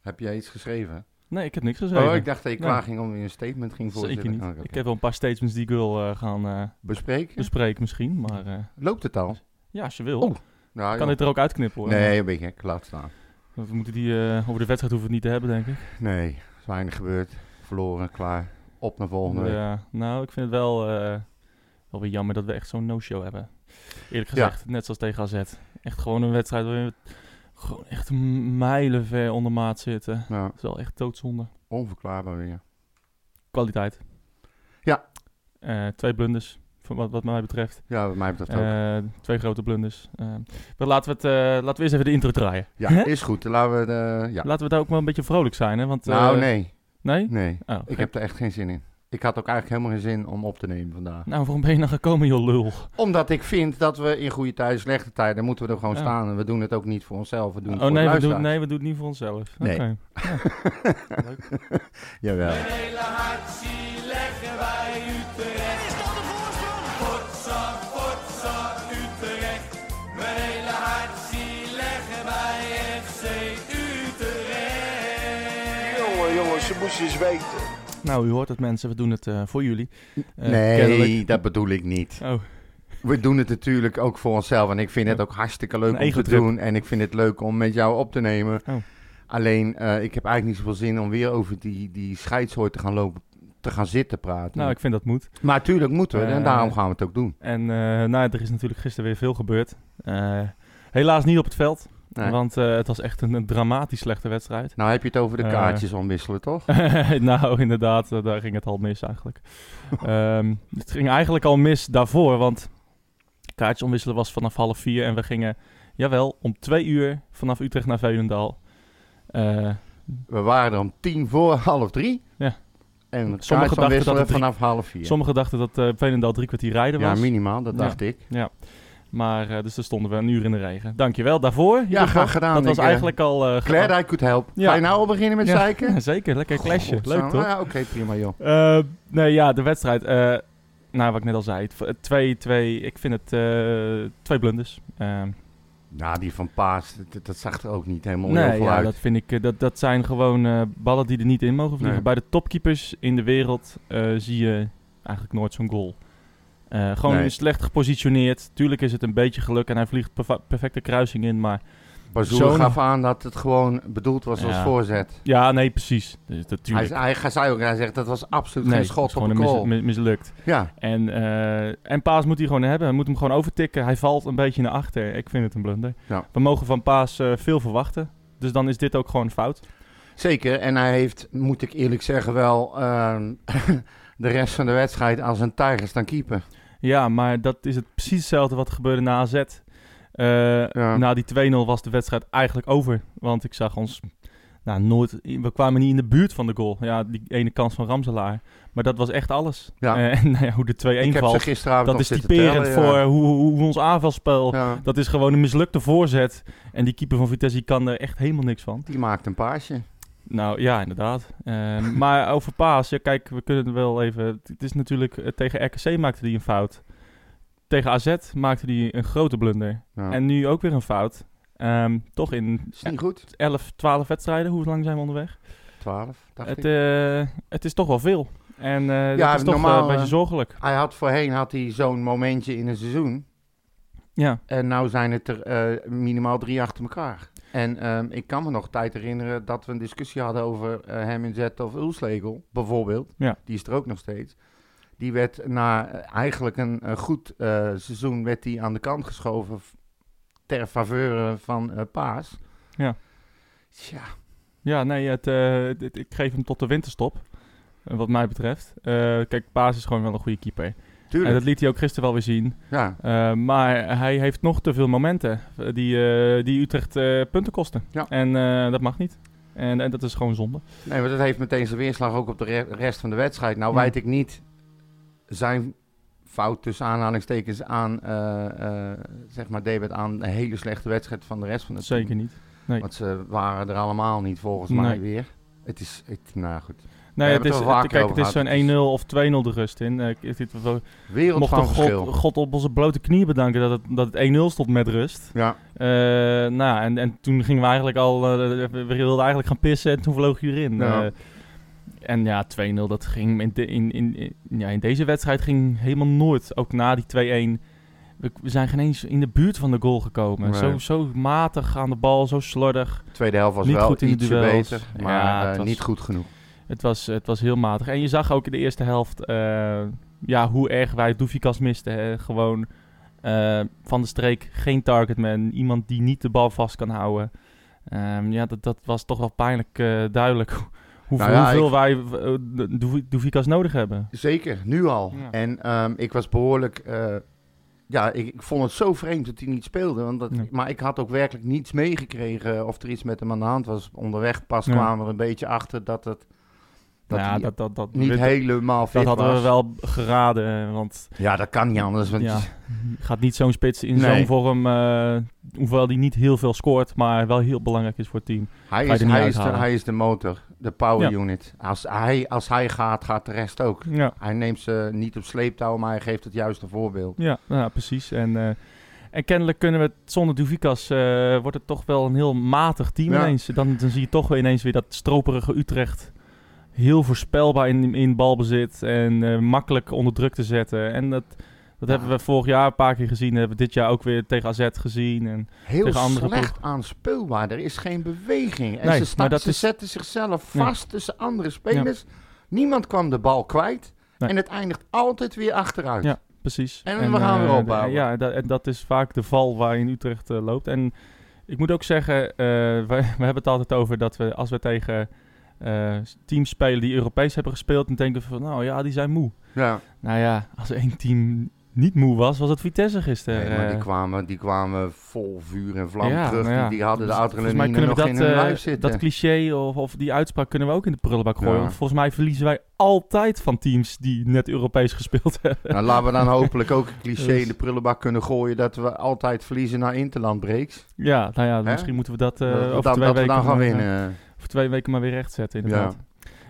Heb jij iets geschreven? Nee, ik heb niks gezegd. Oh, ik dacht dat je Nee. klaar ging om weer een statement ging Zeker voorzitten. niet. Oh. Ik heb wel een paar statements die ik wil eh, gaan eh, Bespreken? bespreken misschien. Maar eh, Loopt het al? ja, als je wil. Oh, Nou, kan dit er ook uitknippen hoor. Nee, een beetje gek. Laat staan. We moeten die, over de wedstrijd hoeven we het niet te hebben, denk ik. Nee, is weinig gebeurd. Verloren, klaar. Op naar volgende week. Ja, nou, ik vind het wel, wel weer jammer dat we echt zo'n no-show hebben. Eerlijk gezegd, net zoals tegen AZ. Echt gewoon een wedstrijd waar we gewoon echt mijlenver onder maat zitten. Nou, Dat is wel echt doodzonde. onverklaarbaar weer. Kwaliteit. Ja. Eh, twee blunders, wat, wat mij betreft. Ja, wat mij betreft ook. Eh, twee grote blunders. Eh, maar laten, we het, laten we eerst even de intro draaien. ja, is goed. Laten we de... Ja. Laten we daar ook wel een beetje vrolijk zijn, hè? Want, nou, nee. Nee? Nee. Oh, Ik heb er echt geen zin in. Ik had ook eigenlijk helemaal geen zin om op te nemen vandaag. Nou, waarom ben je nou gekomen, joh, lul? Omdat ik vind dat we in goede tijden, slechte tijden, moeten we er gewoon Ja. staan. En we doen het ook niet voor onszelf, we doen het Oh voor nee de we, doen, nee, we doen het niet voor onszelf. Nee. Oké. Jawel. hele hartje leggen wij Utrecht. Is dat de voorsprong? Potsa, potsa, Utrecht. Mijn hele hartje leggen wij FC Utrecht. Jongen, jongens, ze moesten eens weten. Nou, u hoort het mensen, we doen het eh, voor jullie. Eh, nee, kennelijk. dat bedoel ik niet. Oh, We doen het natuurlijk ook voor onszelf. En ik vind het ook hartstikke leuk Een om te doen. En ik vind het leuk om met jou op te nemen. Oh. Alleen, eh, ik heb eigenlijk niet zoveel zin om weer over die, die scheidshooi te gaan lopen, te gaan zitten praten. nou, ik vind dat moet. Maar natuurlijk moeten we. en daarom gaan we het ook doen. En nou, er is natuurlijk gisteren weer veel gebeurd. Helaas niet op het veld, Nee. want eh, het was echt een, een dramatisch slechte wedstrijd. Nou heb je het over de Eh. kaartjes omwisselen, toch? nou, inderdaad, eh, daar ging het al mis eigenlijk. Ehm, het ging eigenlijk al mis daarvoor, want kaartjes omwisselen was vanaf half vier en we gingen, jawel, om twee uur vanaf Utrecht naar Veenendaal. Eh, We waren er om tien voor half drie. Ja. En Sommigen dachten dat het drie- vanaf half vier. Sommigen dachten dat eh Veenendaal drie kwartier rijden ja, was. minimaal, dat Ja. dacht ik. Maar eh, dus daar stonden we een uur in de regen. Dankjewel daarvoor. geval. graag gedaan. Dat was Ik, eh, eigenlijk al... eh, Glad. I could help. Ja. Ga je nou al beginnen met Ja. zeiken? Zeker, lekker klasje. Leuk Godsamme. toch? Ja, oké, prima joh. Nee, ja, de wedstrijd. nou, wat ik net al zei. Twee, twee, ik vind het twee blunders. Nou, die van Paas, dat, dat zag er ook niet helemaal nee, heel veel ja, uit. dat vind ik. Dat, dat zijn gewoon ballen die er niet in mogen vliegen. Nee. Bij de topkeepers in de wereld zie je eigenlijk nooit zo'n goal. Eh, gewoon Nee. slecht gepositioneerd. Tuurlijk is het een beetje geluk en hij vliegt perfecte kruising in. Maar Bazoer gaf aan dat het gewoon bedoeld was als voorzet. ja, nee, precies. Dus, Hij, natuurlijk. hij, hij zei ook, hij zegt dat was absoluut nee, geen schot op mis- goal. mi- mislukt. Ja, En, eh, en Paas moet hij gewoon hebben. Hij moet hem gewoon overtikken. Hij valt een beetje naar achter. Ik vind het een blunder. Ja. We mogen van Paas eh, veel verwachten. Dus dan is dit ook gewoon fout. zeker. En hij heeft, moet ik eerlijk zeggen, wel ehm, de rest van de wedstrijd als een tijger staan keeper. Ja, maar dat is het precies hetzelfde wat gebeurde na AZ. Eh, Ja. Na die 2-0 was de wedstrijd eigenlijk over. Want ik zag ons nou, nooit... We kwamen niet in de buurt van de goal. Ja, die ene kans van Ramselaar. Maar dat was echt alles. Ja. Eh, en nou ja, hoe de 2-1 Ik heb ze valt, dat is typerend tellen, ja. voor hoe, hoe ons aanvalspel... Dat is gewoon een mislukte voorzet. En die keeper van Vitesse kan er echt helemaal niks van. die maakt een paasje. Nou ja, inderdaad. Ehm, maar over Paas, ja, kijk, we kunnen wel even. Het is natuurlijk eh, tegen RKC maakte hij een fout. Tegen AZ maakte hij een grote blunder. Ja. En nu ook weer een fout. Ehm, toch in is niet goed. 11, 12 wedstrijden. Hoe lang zijn we onderweg? 12, dacht Het, eh, het is toch wel veel. En eh Ja, dat is toch normaal, een beetje zorgelijk. Hij had voorheen had hij zo'n momentje in een seizoen. Ja, En nou zijn het er minimaal drie achter elkaar. En ehm, ik kan me nog tijd herinneren dat we een discussie hadden over eh, hem in Zet of Ulslegel, bijvoorbeeld. Ja. Die is er ook nog steeds. Die werd na eh, eigenlijk een, goed eh, seizoen werd die aan de kant geschoven ter faveur van Paas. Ja. Tja, ja nee, het, het- ik geef hem tot de winterstop. wat mij betreft. Kijk, Paas is gewoon wel een goede keeper. En dat liet hij ook gisteren wel weer zien. ja. Uh, maar hij heeft nog te veel momenten eh, die, eh, die Utrecht eh, punten kosten. Ja. En eh, dat mag niet. En, en dat is gewoon zonde. Nee, maar dat heeft meteen zijn weerslag ook op de re- rest van de wedstrijd. Nou Ja. weet ik niet zijn fout tussen aanhalingstekens aan, eh, eh, zeg maar, David, aan een hele slechte wedstrijd van de rest van het Zeker team. niet. Nee. Want ze waren er allemaal niet volgens Nee. mij weer. Het is, het, nou goed. Nee, het is, het kijk, het is zo'n 1-0 of 2-0 de rust in. Dit- we Wereld mochten van God. God op onze blote knieën bedanken dat het, dat het 1-0 stond met rust. Ja, Eh, nou, en, en toen gingen we eigenlijk al, eh, we wilden eigenlijk gaan pissen en toen vloog hij erin. Ja. En ja, 2-0, dat ging in, de- in, in, in- ja, in deze wedstrijd ging helemaal nooit. Ook na die 2-1. We, we zijn geen eens in de buurt van de goal gekomen. Nee. Zo, zo matig aan de bal, zo slordig. de tweede helft was Niet wel goed in de duels. beter, maar Ja, was- niet goed genoeg. Het was, het was heel matig. En je zag ook in de eerste helft eh, ja, hoe erg wij Doefikas misten. Hè. Gewoon eh, van de streek geen targetman. Iemand die niet de bal vast kan houden. Ehm, ja, dat, dat was toch wel pijnlijk eh, duidelijk hoeveel, Nou ja, hoeveel ik- wij Doef- Doefikas nodig hebben. Zeker, nu al. Ja. En ehm, ik was behoorlijk... eh, ja, ik, ik vond het zo vreemd dat hij niet speelde. Want dat, Nee. Maar ik had ook werkelijk niets meegekregen of er iets met hem aan de hand was. Onderweg pas Ja. kwamen we er een beetje achter dat het dat ja, dat, dat, dat, niet helemaal fit dat hadden was. we wel geraden. Want Ja, dat kan niet anders. Want ja, gaat niet zo'n spits in Nee. zo'n vorm... eh, hoewel die niet heel veel scoort, maar wel heel belangrijk is voor het team. hij, is, hij, is de, hij is de motor, de power Ja. unit. Als hij, als hij gaat, gaat de rest ook. Ja. Hij neemt ze niet op sleeptouw, maar hij geeft het juiste voorbeeld. Ja, nou, precies. En, eh, en kennelijk kunnen we het zonder Duvikas eh, wordt het toch wel een heel matig team Ja. ineens. Dan, dan zie je toch weer ineens weer dat stroperige Utrecht. Heel voorspelbaar in, in balbezit en eh, makkelijk onder druk te zetten. En dat, dat Ja. hebben we vorig jaar een paar keer gezien. hebben we dit jaar ook weer tegen AZ gezien. En, Heel Tegen andere slecht aanspeelbaar. Er is geen beweging. En Nee, ze, dat ze is- zetten zichzelf Ja. vast tussen andere spelers. Niemand kwam de bal kwijt. Nee. En het eindigt altijd weer achteruit. Ja. precies. En we gaan weer eh, opbouwen. Ja, dat, en dat is vaak de val waarin Utrecht eh, loopt. En ik moet ook zeggen, we, we hebben het altijd over dat we als we tegen eh, teams spelen die Europees hebben gespeeld, dan denken we van, nou ja, die zijn moe. Ja. Nou ja, als één team niet moe was, was het Vitesse gisteren. Nee, maar die eh. kwamen, die kwamen vol vuur en vlam Ja, terug. nou ja. Die, die hadden de Dus adrenaline nog we in hun eh, lijf zitten. dat cliché of, of die uitspraak kunnen we ook in de prullenbak gooien. Ja. Want volgens mij verliezen wij altijd van teams die net Europees gespeeld hebben. Nou, laten we dan hopelijk ook een cliché Dus- in de prullenbak kunnen gooien dat we altijd verliezen naar Interland breaks. Ja, nou ja, misschien moeten we dat dat over dat, twee dat we weken dan gaan winnen. Twee weken maar weer rechtzetten, inderdaad.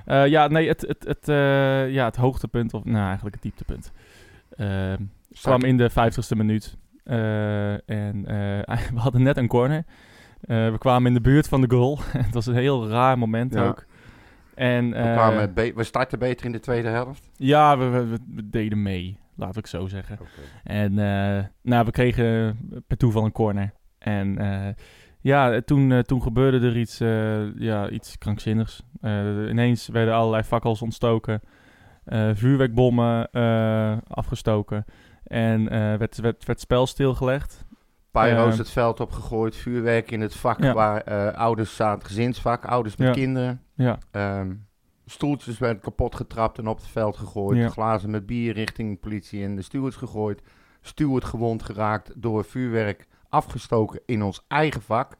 Ja, ja nee, het, het, het, eh, ja, het hoogtepunt, of nou eigenlijk het dieptepunt, eh, kwam in de vijftigste minuut. Eh, en eh, we hadden net een corner. Eh, we kwamen in de buurt van de goal. het was een heel raar moment Ja. ook. En, we, eh, we starten beter in de tweede helft. ja, we, we, we- we deden mee, laat ik zo zeggen. En eh, nou, we kregen per toeval een corner. En eh, ja, toen, eh, toen gebeurde er iets, eh, ja, iets krankzinnigs. Eh, ineens werden allerlei fakkels ontstoken. vuurwerkbommen afgestoken. En werd, werd, werd spel stilgelegd. Pyro's Eh, het veld opgegooid, vuurwerk in het vak Ja. waar eh, ouders zaten, gezinsvak, ouders met Ja. kinderen. Ja, Ehm, stoeltjes werden kapot getrapt en op het veld gegooid. Glazen met bier richting de politie en de stewards gegooid. Steward gewond geraakt door vuurwerk afgestoken in ons eigen vak.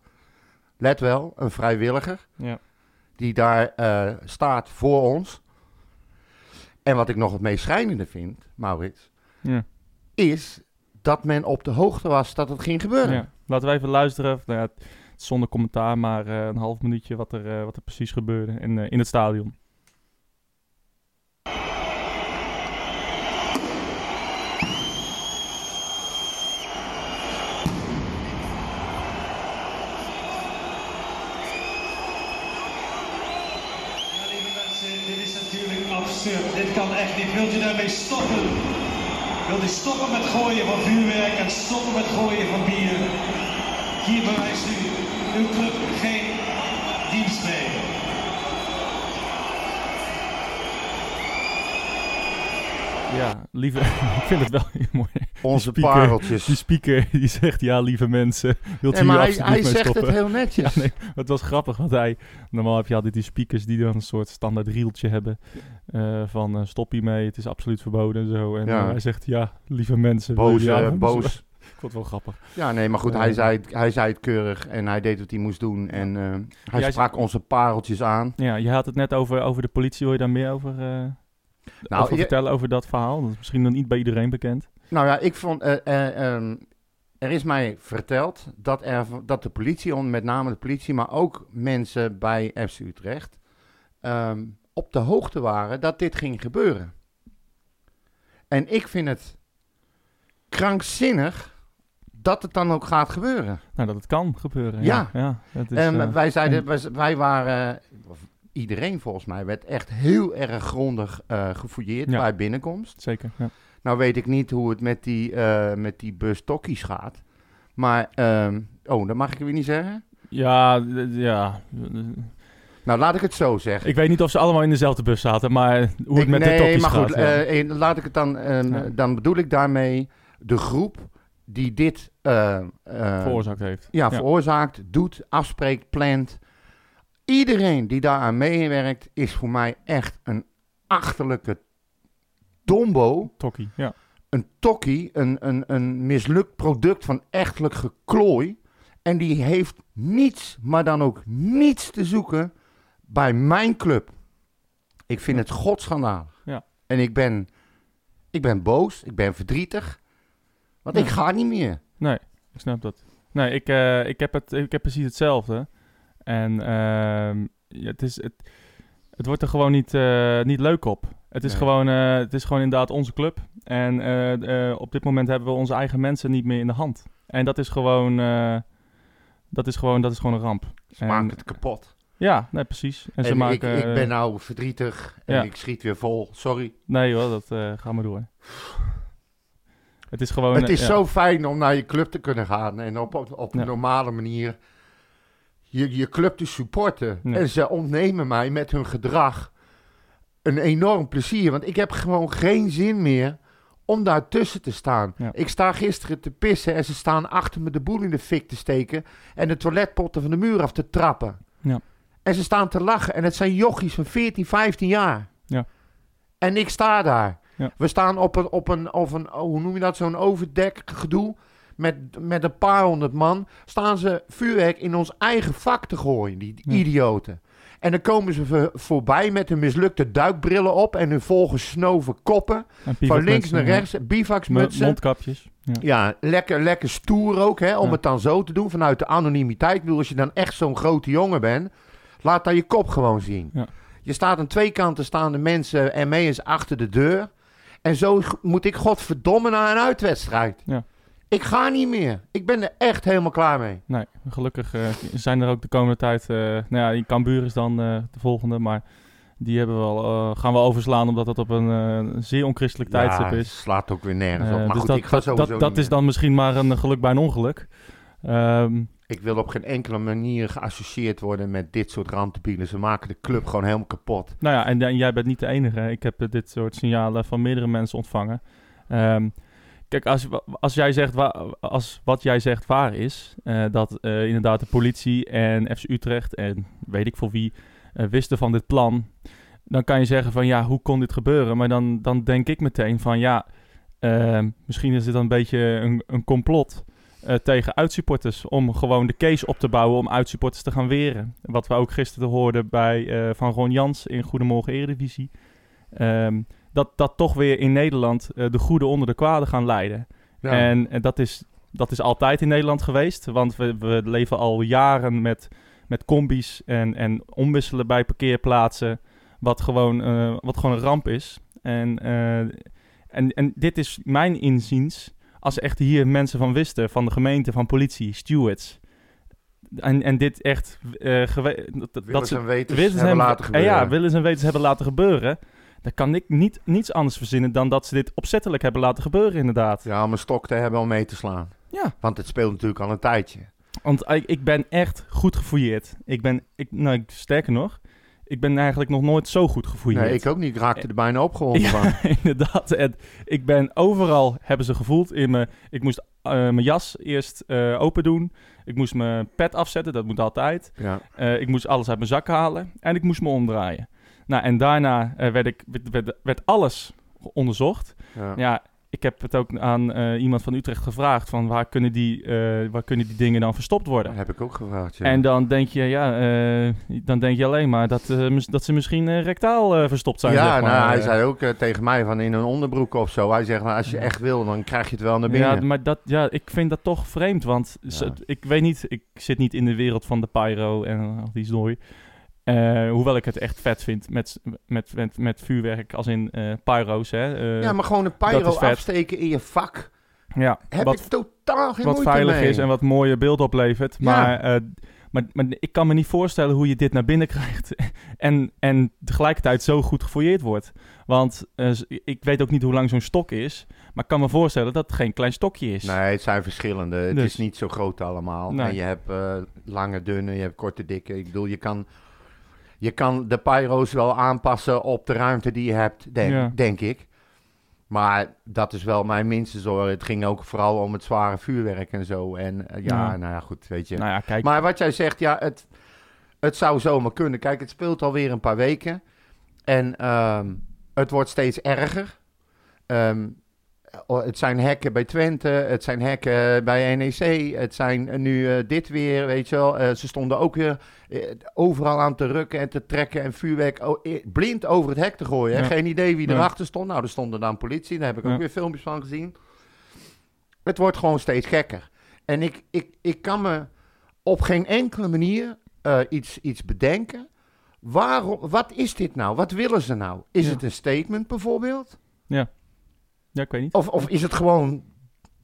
Let wel, een vrijwilliger ja. die daar eh, staat voor ons. En wat ik nog het meest schrijnende vind, Maurits, ja. is dat men op de hoogte was dat het ging gebeuren. ja. Laten we even luisteren. Nou ja, zonder commentaar, maar eh, een half minuutje wat er, eh, wat er precies gebeurde in, in het stadion. Ja, lieve mensen, dit is Dit kan echt niet. Wilt u daarmee stoppen? Wilt u stoppen met gooien van vuurwerk en stoppen met gooien van bier? Hier bewijst u uw club geen dienst mee. Ja, lieve, ik vind het wel heel mooi. Onze speaker, pareltjes. Die speaker die zegt, ja lieve mensen, wilt u Nee, maar hier hij, hij mee zegt stoppen? het heel netjes. Ja, nee, maar het was grappig, want hij... Normaal heb je altijd die speakers die dan een soort standaard rieltje hebben. eh, van eh, stop hiermee, het is absoluut verboden en zo. En Ja. eh, hij zegt, ja, lieve mensen. Boos, ja, boos. Ik vond het wel grappig. Ja, nee, maar goed, hij, zei het, hij zei het keurig en hij deed wat hij moest doen. En eh, hij sprak onze pareltjes aan. Ja, je had het net over, over de politie. Wil je daar meer over, eh, Nou, je- vertellen, over dat verhaal? Dat is misschien nog niet bij iedereen bekend. Nou ja, ik vond, eh, eh, ehm, er is mij verteld dat, er, dat de politie, met name de politie, maar ook mensen bij FC Utrecht, ehm, op de hoogte waren dat dit ging gebeuren. En ik vind het krankzinnig dat het dan ook gaat gebeuren. Nou, dat het kan gebeuren. Ja. ja. het is, en eh, wij zeiden, en- wij, wij waren, iedereen volgens mij, werd echt heel erg grondig eh gefouilleerd Ja. bij binnenkomst. Zeker, ja. Nou weet ik niet hoe het met die, eh, met die bus tokkies gaat. Maar, ehm, oh, dat mag ik weer niet zeggen. Ja, ja. Nou, laat ik het zo zeggen. Ik weet niet of ze allemaal in dezelfde bus zaten, maar hoe het Ik- met de nee, tokkies maar gaat. goed, ja. eh, laat ik het dan, ehm, Ja. dan bedoel ik daarmee de groep die dit veroorzaakt heeft. ja, veroorzaakt, doet, afspreekt, plant. Iedereen die daaraan meewerkt is voor mij echt een achterlijke dombo, Tokkie, ja. een tokkie, een, een, een mislukt product van echtelijk geklooi. En die heeft niets, maar dan ook niets te zoeken bij mijn club. Ik vind het godschandalig. Ja. En ik ben, ik ben boos, ik ben verdrietig. Want ik ga niet meer. Nee, ik snap dat. Nee, ik, eh, ik, heb, het, ik heb precies hetzelfde. En ehm, ja, het, is, het, het wordt er gewoon niet, eh, niet leuk op. Het is, Nee. gewoon, eh, het is gewoon inderdaad onze club. En eh, op dit moment hebben we onze eigen mensen niet meer in de hand. En dat is gewoon, dat is gewoon, dat is gewoon een ramp. Ze En- maken het kapot. Ja, nee, precies. En, ze En maken... ik, ik ben nou verdrietig en ja. ik schiet weer vol. Sorry. Nee hoor, dat eh ga maar door. Het is gewoon... het is zo fijn om naar je club te kunnen gaan en op, op, op een Ja. normale manier je, je club te supporten. En ze ontnemen mij met hun gedrag een enorm plezier. Want ik heb gewoon geen zin meer om daar tussen te staan. Ja. Ik sta gisteren te pissen en ze staan achter me de boel in de fik te steken en de toiletpotten van de muur af te trappen. Ja. En ze staan te lachen en het zijn jochies van 14, 15 jaar. Ja. En ik sta daar. Ja. We staan op een, op een, of een, oh, hoe noem je dat, zo'n overdek gedoe. Met, met een paar honderd man staan ze vuurwerk in ons eigen vak te gooien, die idioten. En dan komen ze voor- voorbij met hun mislukte duikbrillen op en hun volgesnoven koppen. en Van links naar rechts, bivaksmutsen. Mondkapjes. Ja. Ja, lekker, lekker stoer ook, hè, om Ja. het dan zo te doen vanuit de anonimiteit. Ik bedoel, als je dan echt zo'n grote jongen bent, laat dan je kop gewoon zien. Ja. Je staat aan twee kanten staan de mensen en mee is achter de deur. En zo moet ik godverdomme naar een uitwedstrijd. Ja. Ik ga niet meer. Ik ben er echt helemaal klaar mee. Nee, gelukkig eh, zijn er ook de komende tijd... eh nou ja, die Cambuur is dan eh, de volgende, maar die hebben we al, gaan we overslaan omdat dat op een zeer onchristelijk tijdstip is. slaat ook weer nergens op. Maar dus goed, dat, ik ga dat, sowieso dat, is dan misschien maar een geluk bij een ongeluk. Ehm, Ik wil op geen enkele manier geassocieerd worden met dit soort randdebielen. Ze maken de club gewoon helemaal kapot. Nou ja, en, en jij bent niet de enige. Ik heb dit soort signalen van meerdere mensen ontvangen. Ehm, kijk, als, als, jij zegt als wat jij zegt waar is, eh, dat eh, inderdaad de politie en FC Utrecht en weet ik voor wie eh, wisten van dit plan, dan kan je zeggen van ja, hoe kon dit gebeuren? Maar dan, dan denk ik meteen van ja, ehm, misschien is dit een beetje een, een complot. tegen uitsupporters om gewoon de case op te bouwen om uitsupporters te gaan weren. Wat we ook gisteren hoorden bij van Ron Jans in Goedemorgen Eredivisie. Ehm, dat, dat toch weer in Nederland eh, de goede onder de kwade gaan leiden. Ja. En, en dat, is, dat is altijd in Nederland geweest. Want we, we leven al jaren met, met combi's en, en omwisselen bij parkeerplaatsen. Wat gewoon, eh, wat gewoon een ramp is. En, eh, en, en dit is mijn inziens. Als echt hier mensen van wisten, van de gemeente, van politie, stewards. En, en dit echt gewe- dat, dat Willens ze en hebben en- laten gebeuren. Ja, willens en wetens hebben laten gebeuren. Dan kan ik niet, niets anders verzinnen dan dat ze dit opzettelijk hebben laten gebeuren, inderdaad. Ja, om een stok te hebben om mee te slaan. Ja. Want het speelt natuurlijk al een tijdje. Want ik, ik ben echt goed gefouilleerd. Ik ben, ik, nou, sterker nog, ik ben eigenlijk nog nooit zo goed gefouilleerd. Nee, ik ook niet. Ik raakte er bijna opgewonden Ja, van. inderdaad. En ik ben overal, hebben ze gevoeld in me. Ik moest eh, mijn jas eerst eh, open doen. Ik moest mijn pet afzetten, dat moet altijd. Ja. Eh, ik moest alles uit mijn zak halen en ik moest me omdraaien. Nou, en daarna eh, werd, ik, werd, werd, alles onderzocht. Ja. Ja, ik heb het ook aan eh, iemand van Utrecht gevraagd van waar kunnen die, eh, waar kunnen die dingen dan verstopt worden? Dat heb ik ook gevraagd. Ja. En dan denk je, ja, dan denk je alleen maar dat, dat ze misschien rectaal verstopt zijn. ja, zeg maar. nou, hij zei ook tegen mij van in een onderbroek of zo. Hij zegt, nou, als je echt wil, dan krijg je het wel naar binnen. Ja, maar dat, ja, ik vind dat toch vreemd, want Ja. ik weet niet, ik zit niet in de wereld van de pyro en al die zooi. Eh, hoewel ik het echt vet vind met, met, met, met vuurwerk als in eh pyro's. Hè. Eh, ja, maar gewoon een pyro afsteken in je vak. ja, Heb wat, ik totaal geen wat veilig mee. is en wat mooie beelden oplevert. Ja. Maar, eh, maar, maar ik kan me niet voorstellen hoe je dit naar binnen krijgt. en, en tegelijkertijd zo goed gefouilleerd wordt. Want eh, ik weet ook niet hoe lang zo'n stok is. Maar ik kan me voorstellen dat het geen klein stokje is. Nee, het zijn verschillende. Het Dus- is niet zo groot allemaal. Nee. En je hebt lange, dunne, je hebt korte, dikke. Ik bedoel, je kan, je kan de pyro's wel aanpassen op de ruimte die je hebt, denk, Ja. denk ik. Maar dat is wel mijn minste zorg. Het ging ook vooral om het zware vuurwerk en zo. En eh, ja, Ja. nou ja, goed, weet je. Nou ja, kijk. Maar wat jij zegt, ja, het, het zou zomaar kunnen. Kijk, het speelt alweer een paar weken. En ehm, het wordt steeds erger. Oh, het zijn hekken bij Twente, het zijn hekken bij NEC, het zijn eh, nu eh, dit weer, weet je wel. Eh, ze stonden ook weer eh, overal aan te rukken en te trekken en vuurwerk oh, eh, blind over het hek te gooien. Ja. Geen idee wie erachter stond. Nou, er stonden dan politie, daar heb ik ook Ja. weer filmpjes van gezien. Het wordt gewoon steeds gekker. En ik, ik, ik kan me op geen enkele manier eh, iets, iets bedenken. Waarom, wat is dit nou? Wat willen ze nou? Is Ja. het een statement bijvoorbeeld? Ja, ik weet niet. Of, of is het gewoon,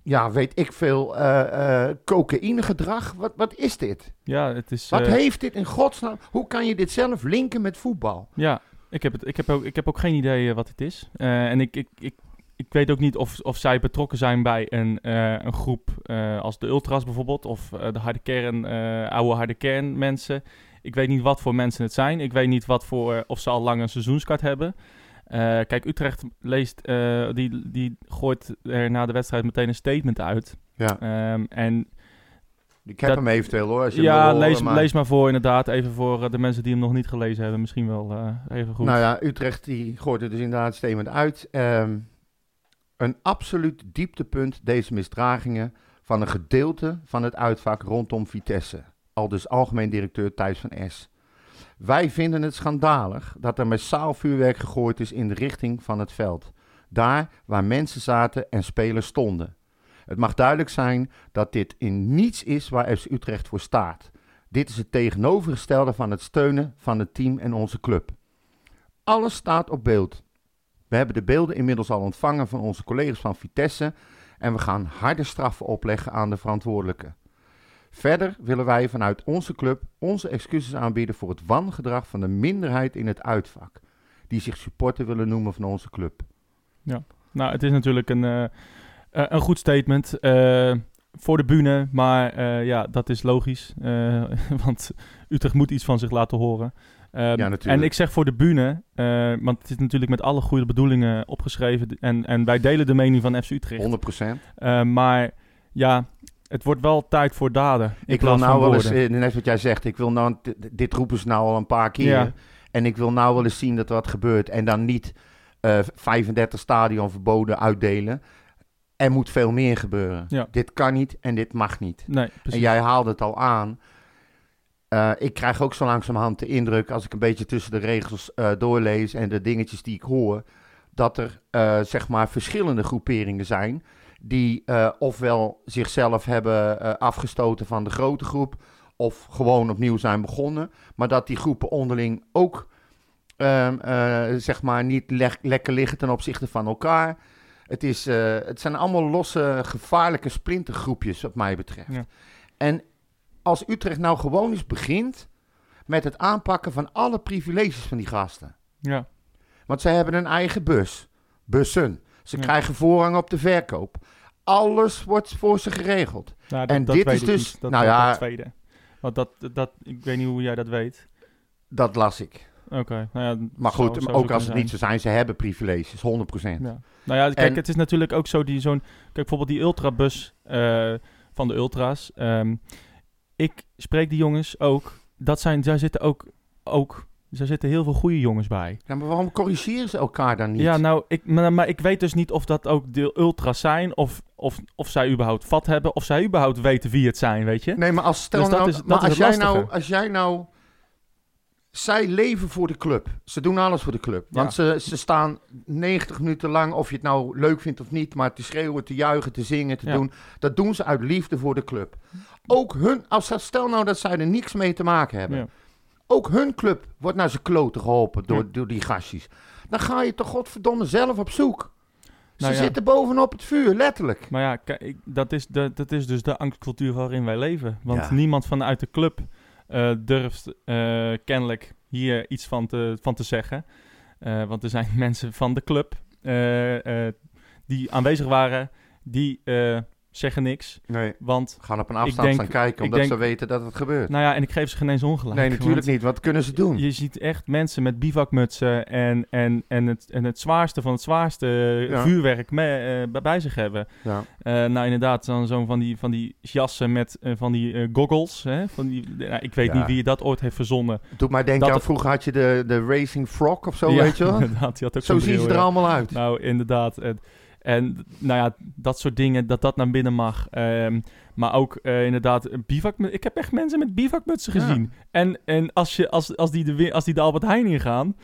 ja, weet ik veel, eh eh cocaïnegedrag? Wat, wat is dit? Ja, het is... Wat eh, heeft dit in godsnaam? Hoe kan je dit zelf linken met voetbal? Ja, ik heb, het, ik heb, ook, ik heb ook geen idee wat het is. En ik, ik, ik, ik weet ook niet of, of zij betrokken zijn bij een, een groep als de Ultras bijvoorbeeld. Of de harde kern, oude harde kern mensen. Ik weet niet wat voor mensen het zijn. Ik weet niet wat voor, of ze al lang een seizoenskaart hebben. Eh, kijk, Utrecht leest, eh, die, die gooit er na de wedstrijd meteen een statement uit. Ja, Ehm, en ik heb dat- hem eventueel hoor. Als je ja, horen, lees, maar- lees maar voor inderdaad. Even voor eh, de mensen die hem nog niet gelezen hebben. Misschien wel eh, even goed. Nou ja, Utrecht die gooit er dus inderdaad statement uit. Ehm, een absoluut dieptepunt deze misdragingen van een gedeelte van het uitvak rondom Vitesse. Al dus algemeen directeur Thijs van S. Wij vinden het schandalig dat er massaal vuurwerk gegooid is in de richting van het veld. Daar waar mensen zaten en spelers stonden. Het mag duidelijk zijn dat dit in niets is waar FC Utrecht voor staat. Dit is het tegenovergestelde van het steunen van het team en onze club. Alles staat op beeld. We hebben de beelden inmiddels al ontvangen van onze collega's van Vitesse en we gaan harde straffen opleggen aan de verantwoordelijken. Verder willen wij vanuit onze club onze excuses aanbieden voor het wangedrag van de minderheid in het uitvak, die zich supporter willen noemen van onze club. Nou, het is natuurlijk een, eh, eh, een goed statement eh, voor de bühne. Maar ja, dat is logisch. want Utrecht moet iets van zich laten horen. Ehm, natuurlijk. En ik zeg voor de bühne, want het is natuurlijk met alle goede bedoelingen opgeschreven. En, en wij delen de mening van FC Utrecht. 100%. Eh, maar ja, het wordt wel tijd voor daden. Ik wil nou wel eens, eh, net wat jij zegt, ik wil nou, dit- roepen ze nou al een paar keer. Ja. En ik wil nou wel eens zien dat er wat gebeurt. En dan niet eh 35 stadion verboden uitdelen. Er moet veel meer gebeuren. Ja. Dit kan niet en dit mag niet. Nee. En jij haalde het al aan. Eh, ik krijg ook zo langzamerhand de indruk, als ik een beetje tussen de regels doorlees en de dingetjes die ik hoor, dat er zeg maar verschillende groeperingen zijn die eh, ofwel zichzelf hebben eh, afgestoten van de grote groep, of gewoon opnieuw zijn begonnen, maar dat die groepen onderling ook ehm, eh, zeg maar niet le- lekker liggen ten opzichte van elkaar. Het, is, het zijn allemaal losse, gevaarlijke splintergroepjes, wat mij betreft. Ja. En als Utrecht nou gewoon eens begint met het aanpakken van alle privileges van die gasten. Ja, Want zij hebben een eigen bus. Bussen. Ze Ja. krijgen voorrang op de verkoop. Alles wordt voor ze geregeld. nou, dat, En dat dit is ik dus- niet. Dat, nou dat- ja- dat tweede. Want dat, dat, ik weet niet hoe jij dat weet. Dat las ik. Oké, nou ja, Maar goed, ook zo als het niet zo zijn, ze hebben privileges, 100%. Ja. Nou ja, kijk, En- het is natuurlijk ook zo die zo'n... Kijk, bijvoorbeeld die ultrabus eh, van de ultra's. Ehm, ik spreek die jongens ook. Dat zijn, daar zitten ook, ook... Daar zitten heel veel goede jongens bij. Ja, maar waarom corrigeren ze elkaar dan niet? Ja, nou, ik, maar, maar ik weet dus niet of dat ook de ultra's zijn... Of, of, of zij überhaupt vat hebben... Of zij überhaupt weten wie het zijn, weet je? Nee, maar als, stel Dus dat nou, is- maar als, jij nou, als jij nou... Zij leven voor de club. Ze doen alles voor de club. Want ze, ze staan 90 minuten lang, of je het nou leuk vindt of niet, maar te schreeuwen, te juichen, te zingen, te Ja. doen. Dat doen ze uit liefde voor de club. Ook hun, als stel nou dat zij er niks mee te maken hebben. Ja. Ook hun club wordt naar zijn kloten geholpen door, Ja. door die gastjes. Dan ga je toch godverdomme zelf op zoek. Ze Nou ja. zitten bovenop het vuur, letterlijk. Maar ja, kijk, dat, is de, dat is dus de angstcultuur waarin wij leven. Want Ja. niemand vanuit de club eh, durft eh, kennelijk hier iets van te, van te zeggen. Eh, want er zijn mensen van de club die aanwezig waren, die zeggen niks. Nee. Want, Gaan op een afstand denk- staan kijken, omdat denk- ze weten dat het gebeurt. nou ja, en ik geef ze geen eens ongelijk. nee, natuurlijk want niet. Wat kunnen ze doen? Je ziet echt mensen met bivakmutsen en, en, en, het, en het zwaarste van het zwaarste Ja. vuurwerk me- eh, bij- zich hebben. Ja. Eh, nou, inderdaad, dan zo'n van die, van die jassen met eh, van die goggles. Hè? Van die, nou, ik weet Ja. niet wie dat ooit heeft verzonnen. Doet mij denken Dat aan, vroeger had je de, de Racing Frog of zo, weet je wel? inderdaad, die had ook Zo zien ze er allemaal uit. Nou, inderdaad. En, nou ja, dat soort dingen, dat dat naar binnen mag. Ehm, maar ook eh, inderdaad, bivak. Ik heb echt mensen met bivakmutsen Ja. gezien. En, en als, je, als, als, die de, als die de Albert Heijn ingaan,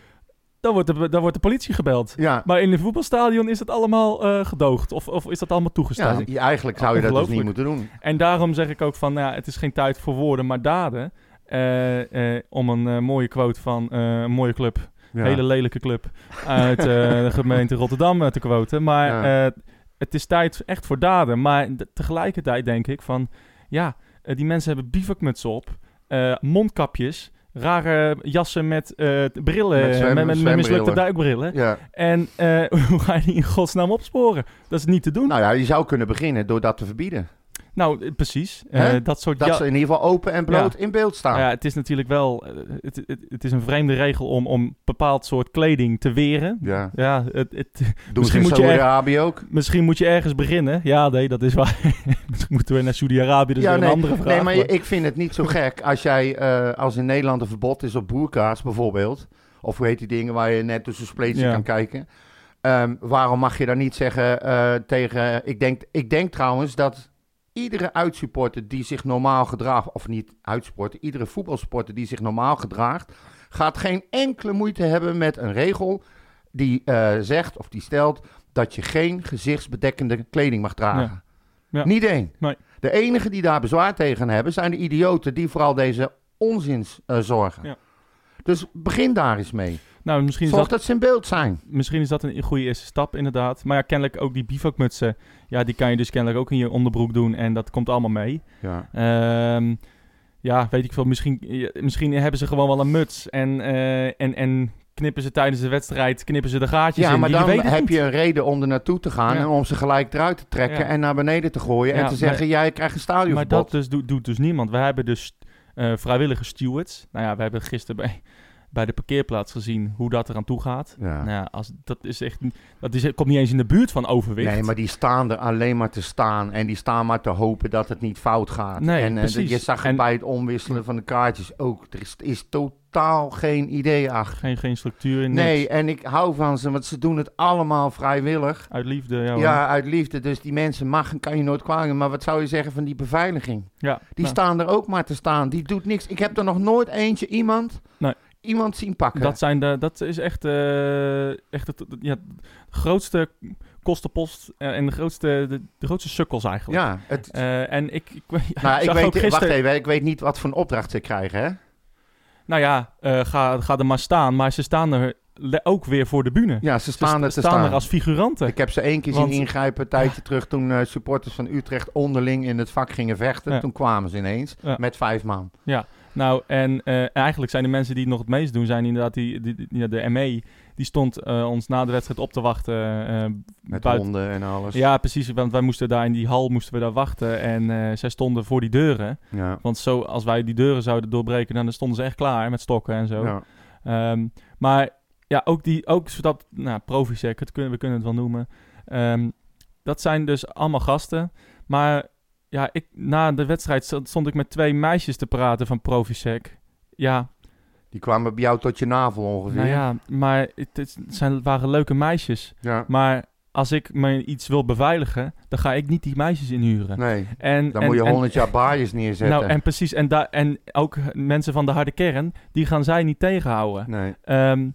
dan wordt de, dan wordt de politie gebeld. Ja, Maar in een voetbalstadion is het allall eh, gedoogd. Of, of is dat allemaal toegestaan? ja, eigenlijk zou je dat dus niet moeten doen. En daarom zeg ik ook van, nou ja, het is geen tijd voor woorden, maar daden. Eh, om een mooie quote van een mooie club, Ja. hele lelijke club, uit eh, de gemeente Rotterdam eh, te quoten. Maar Ja. eh, het is tijd echt voor daden. Maar tegelijkertijd denk ik van, ja, die mensen hebben bivakmutsen op, mondkapjes, rare jassen met brillen, Met met, zwem- met, met, zwembrillen. mislukte duikbrillen. Ja. En hoe ga je die in godsnaam opsporen? Dat is niet te doen. Nou, Nou ja, je zou kunnen beginnen door dat te verbieden. Eh, precies. Eh, dat soort Dat ze in ieder geval open en bloot in beeld staan. Nou ja, het is natuurlijk wel... eh, Het, het, het is een vreemde regel om, om bepaald soort kleding te weren. Ja. Ja, het, het, Misschien in moet je Saudi-Arabië ook. misschien moet je ergens beginnen. Ja, nee, dat is waar. Moeten we naar Saudi-Arabië, dat is Ja, weer een andere vraag. Nee, maar ik vind het niet zo gek als jij, als in Nederland een verbod is op boerkaas bijvoorbeeld, of hoe heet die dingen waar je net tussen spleetje Ja. kan kijken, Ehm, waarom mag je dan niet zeggen tegen, ik denk, ik denk trouwens dat iedere uitsupporter die zich normaal gedraagt, of niet uitsupporter, iedere voetbalsporter die zich normaal gedraagt, gaat geen enkele moeite hebben met een regel die eh, zegt of die stelt dat je geen gezichtsbedekkende kleding mag dragen. Ja. Niet één. Nee. De enigen die daar bezwaar tegen hebben zijn de idioten die vooral deze onzins eh, zorgen. Ja. Dus begin daar eens mee. Nou, misschien is, Zorg dat, dat ze in beeld zijn. misschien is dat een goede eerste stap, inderdaad. Maar ja, kennelijk ook die bivakmutsen. Ja, die kan je dus kennelijk ook in je onderbroek doen. En dat komt allemaal mee. Ja. Ehm, ja, weet ik veel. Misschien, misschien hebben ze gewoon wel een muts. En, eh, en, en knippen ze tijdens de wedstrijd knippen ze de gaatjes Ja, in. maar dan heb niet. je een reden om er naartoe te gaan Ja. en om ze gelijk eruit te trekken Ja. en naar beneden te gooien en te zeggen, jij krijgt een stadionverbod. Maar dat dus doet, doet dus niemand. We hebben dus eh, vrijwillige stewards. Nou ja, we hebben gisteren bij, bij de parkeerplaats gezien hoe dat eraan toe gaat. Ja. Nou ja, als, dat is echt, dat is, komt niet eens in de buurt van overwicht. Nee, maar die staan er alleen maar te staan en die staan maar te hopen dat het niet fout gaat. Nee, en eh, precies. je zag het En- bij het omwisselen van de kaartjes ook. Er is, is totaal geen idee achter. Geen, geen structuur in Nee, en ik hou van ze, want ze doen het allemaal vrijwillig. Uit liefde, ja. Ja, uit liefde. Dus die mensen mag en kan je nooit kwamen. Maar wat zou je zeggen van die beveiliging? ja Die nou, staan er ook maar te staan. Die doet niks. Ik heb er nog nooit eentje iemand, Nee. Iemand zien pakken. dat, zijn de, dat is echt, eh, echt het, ja, de grootste kostenpost eh, en de grootste, de, de grootste sukkels eigenlijk. ja, het, Eh, en ik, ik, nou, ik weet, wacht even, ik weet niet wat voor een opdracht ze krijgen, hè? Nou ja, ga, ga er maar staan. Maar ze staan er ook weer voor de bühne. Ja, ze Ze staan st- er te staan staan. er als figuranten. Ik heb ze één keer Want- zien ingrijpen een tijdje terug toen supporters van Utrecht onderling in het vak gingen vechten. Ja. Toen kwamen ze ineens Ja. met vijf man. Nou, en eh, eigenlijk zijn de mensen die het nog het meest doen, zijn inderdaad die, die, de ME. Die stond eh, ons na de wedstrijd op te wachten. eh, Met buiten- honden en alles. Ja, precies. Want wij moesten daar in die hal moesten we daar wachten. En zij stonden voor die deuren. Ja. Want zo, als wij die deuren zouden doorbreken, dan stonden ze echt klaar met stokken en zo. Ja. Ehm, maar ja, ook, die, ook zodat, nou, Provisec, het kunnen, we kunnen het wel noemen. Ehm, dat zijn dus allemaal gasten. Maar ja, ik, na de wedstrijd st- stond ik met twee meisjes te praten van Provisec. Ja, Die kwamen bij jou tot je navel ongeveer. nou ja, maar het, zijn, waren leuke meisjes. Ja. Maar als ik me iets wil beveiligen, dan ga ik niet die meisjes inhuren. Nee, En, dan en- moet je honderd jaar baaiers neerzetten. Nou, en precies. En, daar en ook mensen van de harde kern, die gaan zij niet tegenhouden. Nee. Ehm,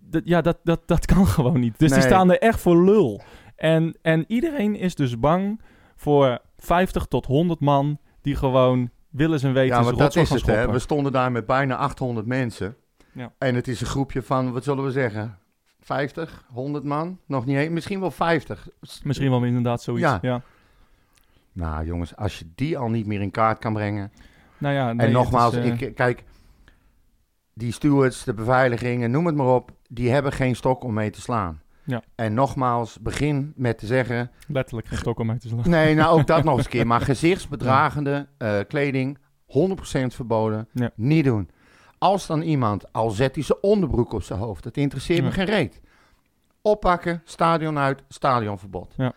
dat- ja, dat, dat, dat kan gewoon niet. Dus die staan er echt voor lul. En, en iedereen is dus bang voor 50 tot 100 man die gewoon willens en wetens Ja, want dat is het, hè. We stonden daar met bijna 800 mensen. Ja. En het is een groepje van, wat zullen we zeggen, 50, 100 man? Nog niet eens, misschien wel 50. Misschien wel inderdaad zoiets. Ja. Ja. Nou jongens, als je die al niet meer in kaart kan brengen. Nou ja, nee, en nogmaals, is, eh, ik, kijk, die stewards, de beveiligingen, noem het maar op, die hebben geen stok om mee te slaan. Ja. En nogmaals, begin met te zeggen, letterlijk geen stok om te slaan. nee, nou ook dat nog eens een keer, maar gezichtsbedragende eh, kleding, 100% verboden, Ja. niet doen. Als dan iemand, al zet hij zijn onderbroek op zijn hoofd, dat interesseert me geen reet. Oppakken, stadion uit, stadionverbod. Ja.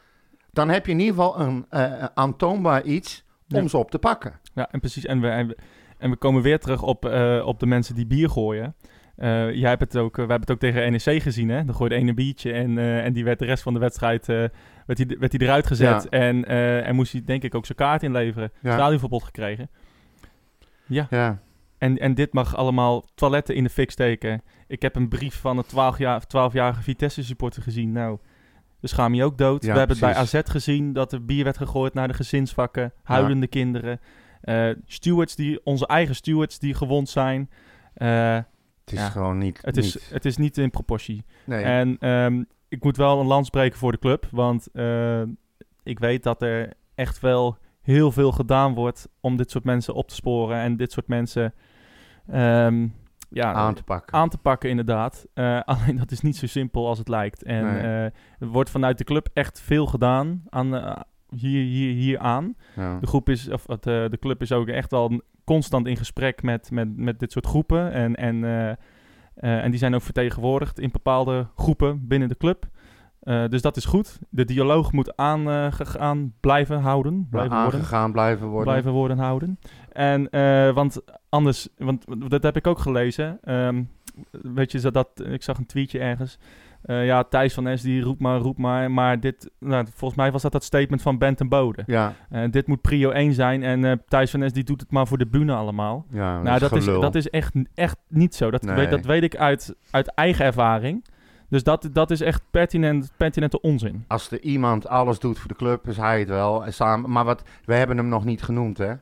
Dan heb je in ieder geval een eh, aantoonbaar iets om ze op te pakken. Ja, en precies. En we, en we, en we komen weer terug op, eh, op de mensen die bier gooien. Eh, jij hebt het ook, eh, we hebben het ook tegen NEC gezien, hè? Dan gooide één een biertje en, eh, en die werd de rest van de wedstrijd werd hij werd hij eruit gezet. Ja. En, en moest hij denk ik ook zijn kaart inleveren. Ja. Stadionverbod gekregen. Ja, Ja. en, en dit mag allemaal toiletten in de fik steken. Ik heb een brief van een 12 jaar, 12-jarige Vitesse-supporter gezien. Nou, de schaam je ook dood. Ja, we hebben het bij. AZ gezien dat er bier werd gegooid naar de gezinsvakken. Huilende kinderen. Eh, stewards die, onze eigen stewards die gewond zijn. Eh, Het is Ja. gewoon niet. het, is, niet. het is niet in proportie. Nee. En ehm, ik moet wel een lans breken voor de club. Want eh, ik weet dat er echt wel heel veel gedaan wordt om dit soort mensen op te sporen. En dit soort mensen ehm, ja, aan te pakken. aan te pakken, inderdaad. Eh, alleen dat is niet zo simpel als het lijkt. En Nee. eh, er wordt vanuit de club echt veel gedaan aan, eh, hier, hier, hier aan. Ja. De, groep is, of, de club is ook echt wel constant in gesprek met, met, met dit soort groepen. En, en, eh, eh, en die zijn ook vertegenwoordigd in bepaalde groepen binnen de club. Eh, dus dat is goed. De dialoog moet aangegaan blijven houden. Blijven worden aangegaan blijven worden. blijven worden houden. En want anders, want dat heb ik ook gelezen. Ehm, weet je, dat, ik zag een tweetje ergens. Eh, ja, Thijs van S die roept maar, roept maar. Maar dit, nou, volgens mij was dat dat statement van Bent en Bode. Ja, Eh, dit moet prio 1 zijn en eh, Thijs van S die doet het maar voor de bühne allemaal. ja nou, dat is, dat is echt, echt niet zo. Dat, Nee. weet, dat weet ik uit, uit eigen ervaring. Dus dat, dat is echt pertinent, pertinente onzin. Als er iemand alles doet voor de club, is hij het wel. En samen, maar wat, we hebben hem nog niet genoemd, hè.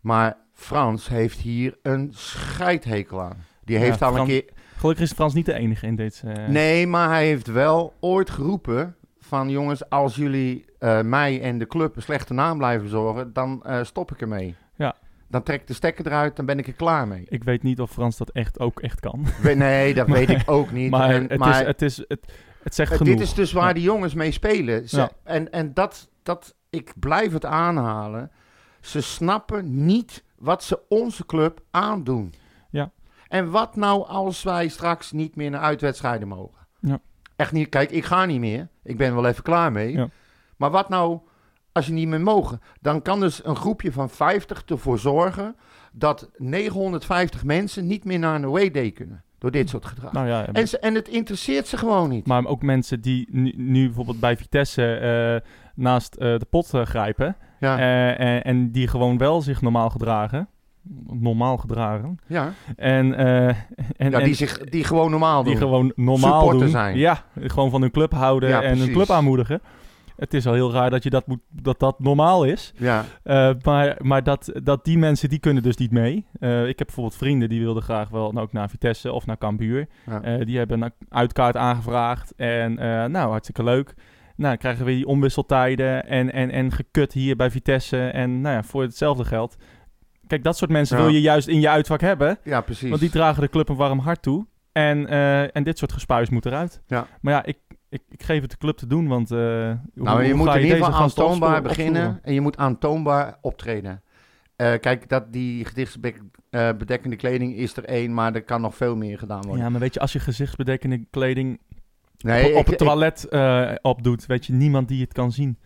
Maar Frans heeft hier een scheidhekel aan. Die Ja, heeft al een keer... Gelukkig is Frans niet de enige in dit. eh, Nee, maar hij heeft wel ooit geroepen van... jongens, als jullie eh, mij en de club een slechte naam blijven zorgen... dan eh, stop ik ermee. Ja. Dan trek ik de stekker eruit, dan ben ik er klaar mee. Ik weet niet of Frans dat echt ook echt kan. We- Nee, dat weet ik ook niet. maar En- het, maar is, het, is, het, het zegt genoeg. Dit is dus waar Ja. die jongens mee spelen. Ze- Ja. En, en dat, dat, ik blijf het aanhalen. Ze snappen niet wat ze onze club aandoen. En wat nou als wij straks niet meer naar uitwedstrijden mogen? Ja. Echt niet. Kijk, ik ga niet meer. Ik ben wel even klaar mee. Ja. Maar wat nou als je niet meer mogen? Dan kan dus een groepje van 50 ervoor zorgen dat 950 mensen niet meer naar een away day kunnen. Door dit soort gedrag. Nou ja, en, ze, en het interesseert ze gewoon niet. maar ook mensen die nu, nu bijvoorbeeld bij Vitesse eh, naast eh, de pot eh, grijpen. ja. en, en die gewoon wel zich normaal gedragen. Normaal gedragen. ja. En, eh, en, Ja, en die, zich, die gewoon normaal die doen. gewoon normaal Supporter doen. zijn. Ja, gewoon van hun club houden Ja, en hun club aanmoedigen. Het is al heel raar dat je dat, moet, dat, dat normaal is. Ja, Eh, maar maar dat, dat die mensen, die kunnen dus niet mee. Eh, ik heb bijvoorbeeld vrienden die wilden graag wel nou, ook naar Vitesse of naar Cambuur. Ja. Die hebben een uitkaart aangevraagd. En nou, hartstikke leuk. Nou, dan krijgen we die omwisseltijden en, en, en gekut hier bij Vitesse. En nou ja, voor hetzelfde geld. Kijk, dat soort mensen Ja. wil je juist in je uitvak hebben. ja, precies. Want die dragen de club een warm hart toe. En, eh, en dit soort gespuis moet eruit. Ja. Maar ja, ik, ik, ik geef het de club te doen, want... eh, hoe- nou, je hoe moet in ieder geval aantoonbaar beginnen opvoeren? en je moet aantoonbaar optreden. Eh, kijk, dat, die gedichtsbedekkende kleding is er één, maar er kan nog veel meer gedaan worden. Ja, maar weet je, als je gezichtsbedekkende kleding nee, op, op ik- het toilet eh, opdoet, weet je niemand die het kan zien.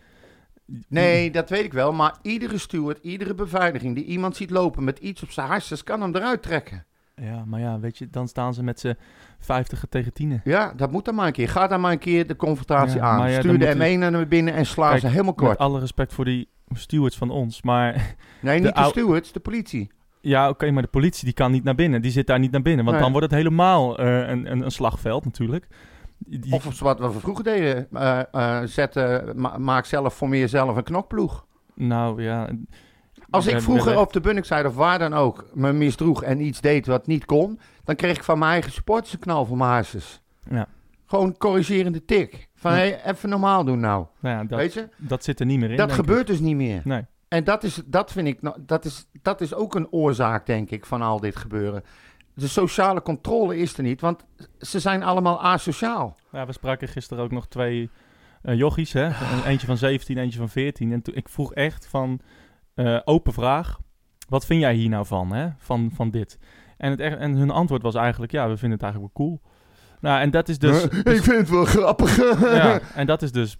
Nee, dat weet ik wel, maar iedere steward, iedere beveiliging die iemand ziet lopen met iets op zijn hartjes, kan hem eruit trekken. Ja, maar ja, weet je, dan staan ze met z'n vijftigen tegen tienen. Ja, dat moet dan maar een keer. Ga dan maar een keer de confrontatie Ja, aan. ja, Stuur de moet M1 naar binnen en sla Kijk, ze helemaal Met kort. alle respect voor die stewards van ons, maar Nee, de niet de stewards, de politie. ja, oké, maar de politie die kan niet naar binnen. Die zit daar niet naar binnen, want Nee. dan wordt het helemaal eh, een, een, een slagveld natuurlijk. Die- Of wat we vroeger deden, zetten, ma- maak zelf, formeer zelf een knokploeg. Nou ja, Als ik vroeger op de Bunnikzijde of waar dan ook me misdroeg en iets deed wat niet kon, dan kreeg ik van mijn eigen supporters een knal van mijn harses. Ja. Gewoon corrigerende tik. Van, hey, even normaal doen nou. Nou ja, dat, Weet je? dat zit er niet meer in. Dat gebeurt dus niet meer. Nee. En dat is, dat vind ik, dat is, dat is ook een oorzaak, denk ik, van al dit gebeuren. De sociale controle is er niet, want ze zijn allemaal asociaal. Ja, we spraken gisteren ook nog twee jochies, hè? Een- Eentje van 17, eentje van 14. En toen, ik vroeg echt van, eh, open vraag, wat vind jij hier nou van, hè? Van, van dit? En, het, en hun antwoord was eigenlijk, ja, we vinden het eigenlijk wel cool. Nou, en dat is dus... ik vind het wel grappig. ja, en dat is dus...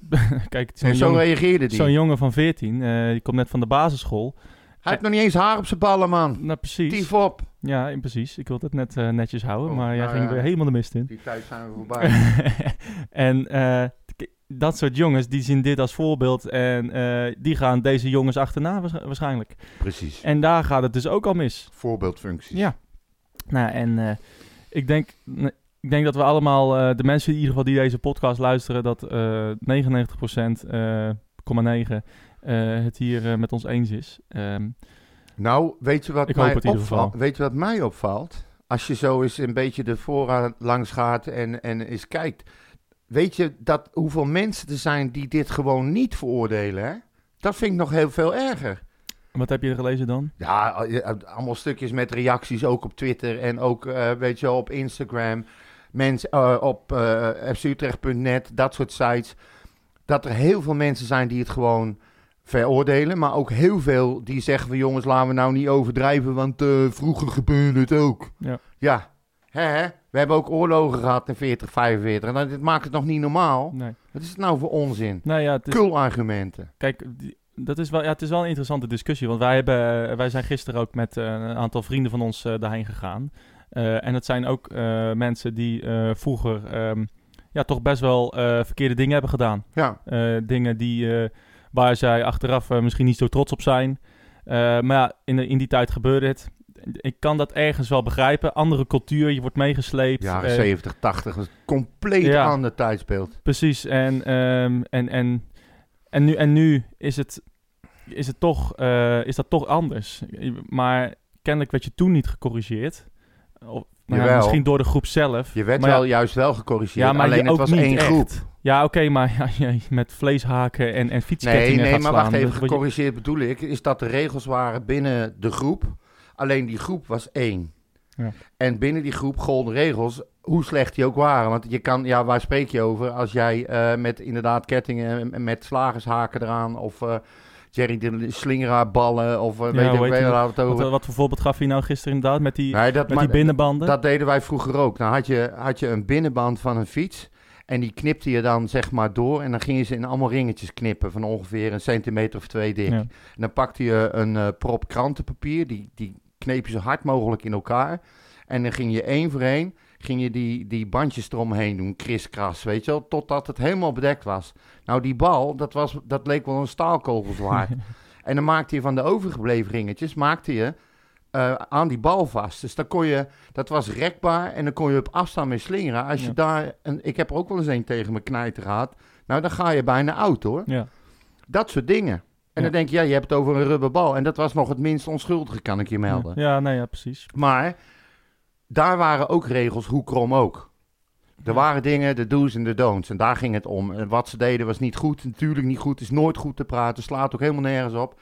kijk, zo'n zo jongen, reageerde die. zo'n jongen van 14, eh, die komt net van de basisschool. Hij heeft nog niet eens haar op zijn ballen, man. Nou, precies. Tief op. Ja, precies. Ik wilde het net eh, netjes houden, Oh, maar jij nou ging ja. weer helemaal de mist in. Die tijd zijn we voorbij. en eh, dat soort jongens, die zien dit als voorbeeld en eh, die gaan deze jongens achterna waarsch- waarschijnlijk. Precies. En daar gaat het dus ook al mis. Voorbeeldfuncties. Ja. Nou, en eh, ik, denk, ik denk dat we allemaal, eh, de mensen in ieder geval die deze podcast luisteren, dat eh 99%, eh, 0,9 eh, het hier eh, met ons eens is. Ehm, Nou, weet je wat Ik mij opvalt? Weet je wat mij opvalt? Als je zo eens een beetje de voorraad langs gaat en, en eens kijkt. Weet je dat hoeveel mensen er zijn die dit gewoon niet veroordelen, hè? Dat vind ik nog heel veel erger. wat heb je gelezen dan? Ja, eh, allemaal stukjes met reacties, ook op Twitter en ook, eh, weet je, op Instagram. Mensen eh, op fcutrecht.net, dat soort sites. Dat er heel veel mensen zijn die het gewoon veroordelen. Maar ook heel veel die zeggen van jongens, laten we nou niet overdrijven, want eh, vroeger gebeurde het ook. Ja. Ja, hè, hè? we hebben ook oorlogen gehad in 40, 45. En dan, dit maakt het nog niet normaal. Nee. Wat is het nou voor onzin? Nou ja, het is, Kul-argumenten. Kijk, dat is wel, ja, het is wel een interessante discussie. Want wij, hebben, eh, wij zijn gisteren ook met eh, een aantal vrienden van ons eh, daarheen gegaan. En het zijn ook mensen die vroeger ehm, ja, toch best wel verkeerde dingen hebben gedaan. Ja, dingen die, waar zij achteraf eh, misschien niet zo trots op zijn. Eh, maar ja, in, de, in die tijd gebeurde het. Ik kan dat ergens wel begrijpen. Andere cultuur, je wordt meegesleept. jaren Eh, 70, 80, een compleet ja. ander tijdsbeeld. Precies, en, ehm, en, en, en, nu, en nu is, het, is, het toch, eh, is dat toch anders. Maar kennelijk werd je toen niet gecorrigeerd. Nou ja, misschien door de groep zelf. Je werd maar wel ja, juist wel gecorrigeerd, ja, maar alleen het was één echt. groep. Ja, oké, maar ja, met vleeshaken en, en Nee, fietskettingen nee, gaat maar slaan. wacht even, je- gecorrigeerd bedoel ik, is dat de regels waren binnen de groep. Alleen die groep was één. Ja. En binnen die groep golden regels, hoe slecht die ook waren. Want je kan, ja, waar spreek je over? Als jij eh, met inderdaad kettingen en met slagershaken eraan of eh, Jerry de Slingeraar ballen of eh, Ja, weet ik weet waar het over. Wat, wat voor voorbeeld gaf je nou gisteren inderdaad met die, Nee, dat, met maar- die binnenbanden? Dat deden wij vroeger ook. Dan had je, had je een binnenband van een fiets. En die knipte je dan zeg maar door. En dan gingen ze in allemaal ringetjes knippen. Van ongeveer een centimeter of twee dik. Ja. En dan pakte je een eh, prop krantenpapier. Die, die kneep je zo hard mogelijk in elkaar. En dan ging je één voor één. Ging je die, die bandjes eromheen doen. Kriskras, weet je wel. Totdat het helemaal bedekt was. Nou, die bal, dat, was, dat leek wel een staalkogel zwaar. en dan maakte je van de overgebleven ringetjes. Maakte je eh, aan die bal vast. Dus dan kon je, dat was rekbaar en dan kon je op afstand mee slingeren. Als je Ja. daar, een, ik heb er ook wel eens een tegen mijn knijter gehad. Nou, dan ga je bijna oud hoor. ja. Dat soort dingen. En Ja. dan denk je, ja, je hebt het over een rubberbal. En dat was nog het minst onschuldige, kan ik je melden. Ja, nee, ja, precies. Maar daar waren ook regels, hoe krom ook. Er waren dingen, de do's en de don'ts. En daar ging het om. En wat ze deden was niet goed. Natuurlijk niet goed. is nooit goed te praten. Slaat ook helemaal nergens op.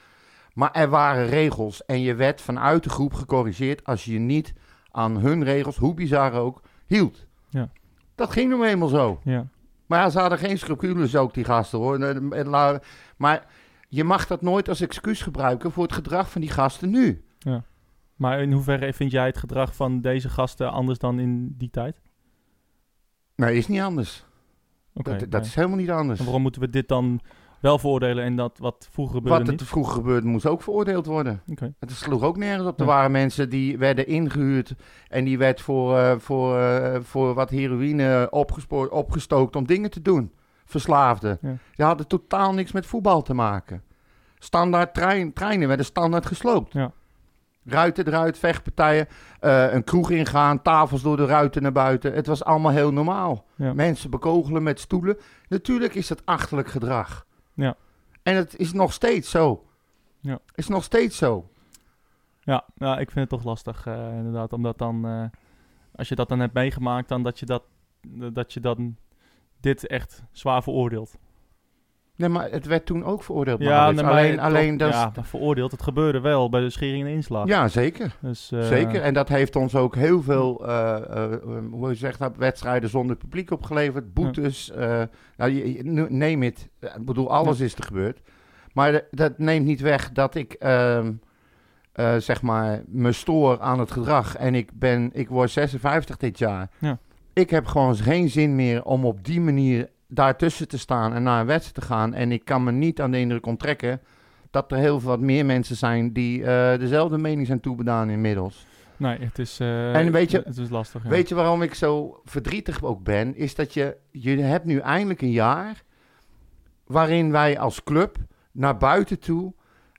Maar er waren regels. En je werd vanuit de groep gecorrigeerd als je je niet aan hun regels, hoe bizar ook, hield. Ja. Dat ging nou eenmaal zo. Ja. Maar ja, ze hadden geen scrupules ook, die gasten hoor. Maar je mag dat nooit als excuus gebruiken voor het gedrag van die gasten nu. Maar in hoeverre vind jij het gedrag van deze gasten anders dan in die tijd? Nee, is niet anders. Oké, dat dat nee. is helemaal niet anders. En waarom moeten we dit dan wel veroordelen en dat wat vroeger gebeurde Wat niet? het vroeger gebeurde, moest ook veroordeeld worden. Oké. Het sloeg ook nergens op. Er Ja. waren mensen die werden ingehuurd en die werd voor, eh, voor, eh, voor wat heroïne opgespoord, opgestookt om dingen te doen. Verslaafden. Ja. Die hadden totaal niks met voetbal te maken. Standaard trein, treinen werden standaard gesloopt. Ja. Ruiten eruit, vechtpartijen, eh, een kroeg ingaan, tafels door de ruiten naar buiten. Het was allemaal heel normaal. Ja. Mensen bekogelen met stoelen. Natuurlijk is dat achterlijk gedrag. Ja. En het is nog steeds zo. Ja. Is nog steeds zo. Ja, ja, ik vind het toch lastig eh, inderdaad. Omdat dan, eh, als je dat dan hebt meegemaakt, dan dat je, dat, dat je dan dit echt zwaar veroordeelt. Nee, maar het werd toen ook veroordeeld. Ja, nee, alleen, alleen dat ja, veroordeeld. Het gebeurde wel bij de schering en inslag. ja, zeker. Dus, eh, Zeker, en dat heeft ons ook heel veel, eh, eh, hoe je zegt dat, wedstrijden zonder publiek opgeleverd. Boetes, nou, neem het. Ik bedoel, alles is er gebeurd. Maar dat neemt niet weg dat ik, ehm, eh, zeg maar, me stoor aan het gedrag. En ik ben, ik word 56 dit jaar. Ja. Ik heb gewoon geen zin meer om op die manier daartussen te staan en naar een wedstrijd te gaan. En ik kan me niet aan de indruk onttrekken dat er heel veel wat meer mensen zijn die eh, dezelfde mening zijn toebedaan inmiddels. Nee, het is, eh, En weet je- het is lastig. Ja. Weet je waarom ik zo verdrietig ook ben? Is dat je, je hebt nu eindelijk een jaar waarin wij als club naar buiten toe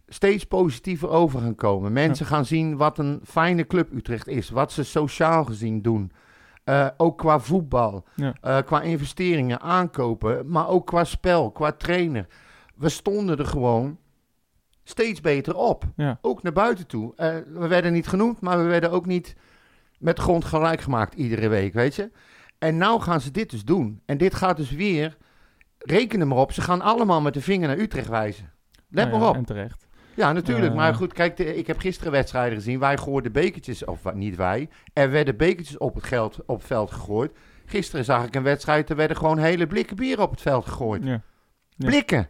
steeds positiever over gaan komen. Mensen gaan zien wat een fijne club Utrecht is, wat ze sociaal gezien doen. Eh, ook qua voetbal, Ja. eh, qua investeringen, aankopen, maar ook qua spel, qua trainer. We stonden er gewoon steeds beter op. Ja. Ook naar buiten toe. Eh, we werden niet genoemd, maar we werden ook niet met grond gelijk gemaakt iedere week, weet je. En nou gaan ze dit dus doen. En dit gaat dus weer, reken er maar op, ze gaan allemaal met de vinger naar Utrecht wijzen. Let Nou ja, maar op. En terecht. Ja, natuurlijk. Eh. maar goed, kijk, de- ik heb gisteren wedstrijden gezien. Wij gooiden bekertjes, of niet wij. Er werden bekertjes op het, geld, op het veld gegooid. Gisteren zag ik een wedstrijd, er werden gewoon hele blikken bier op het veld gegooid. Ja, Ja. Blikken.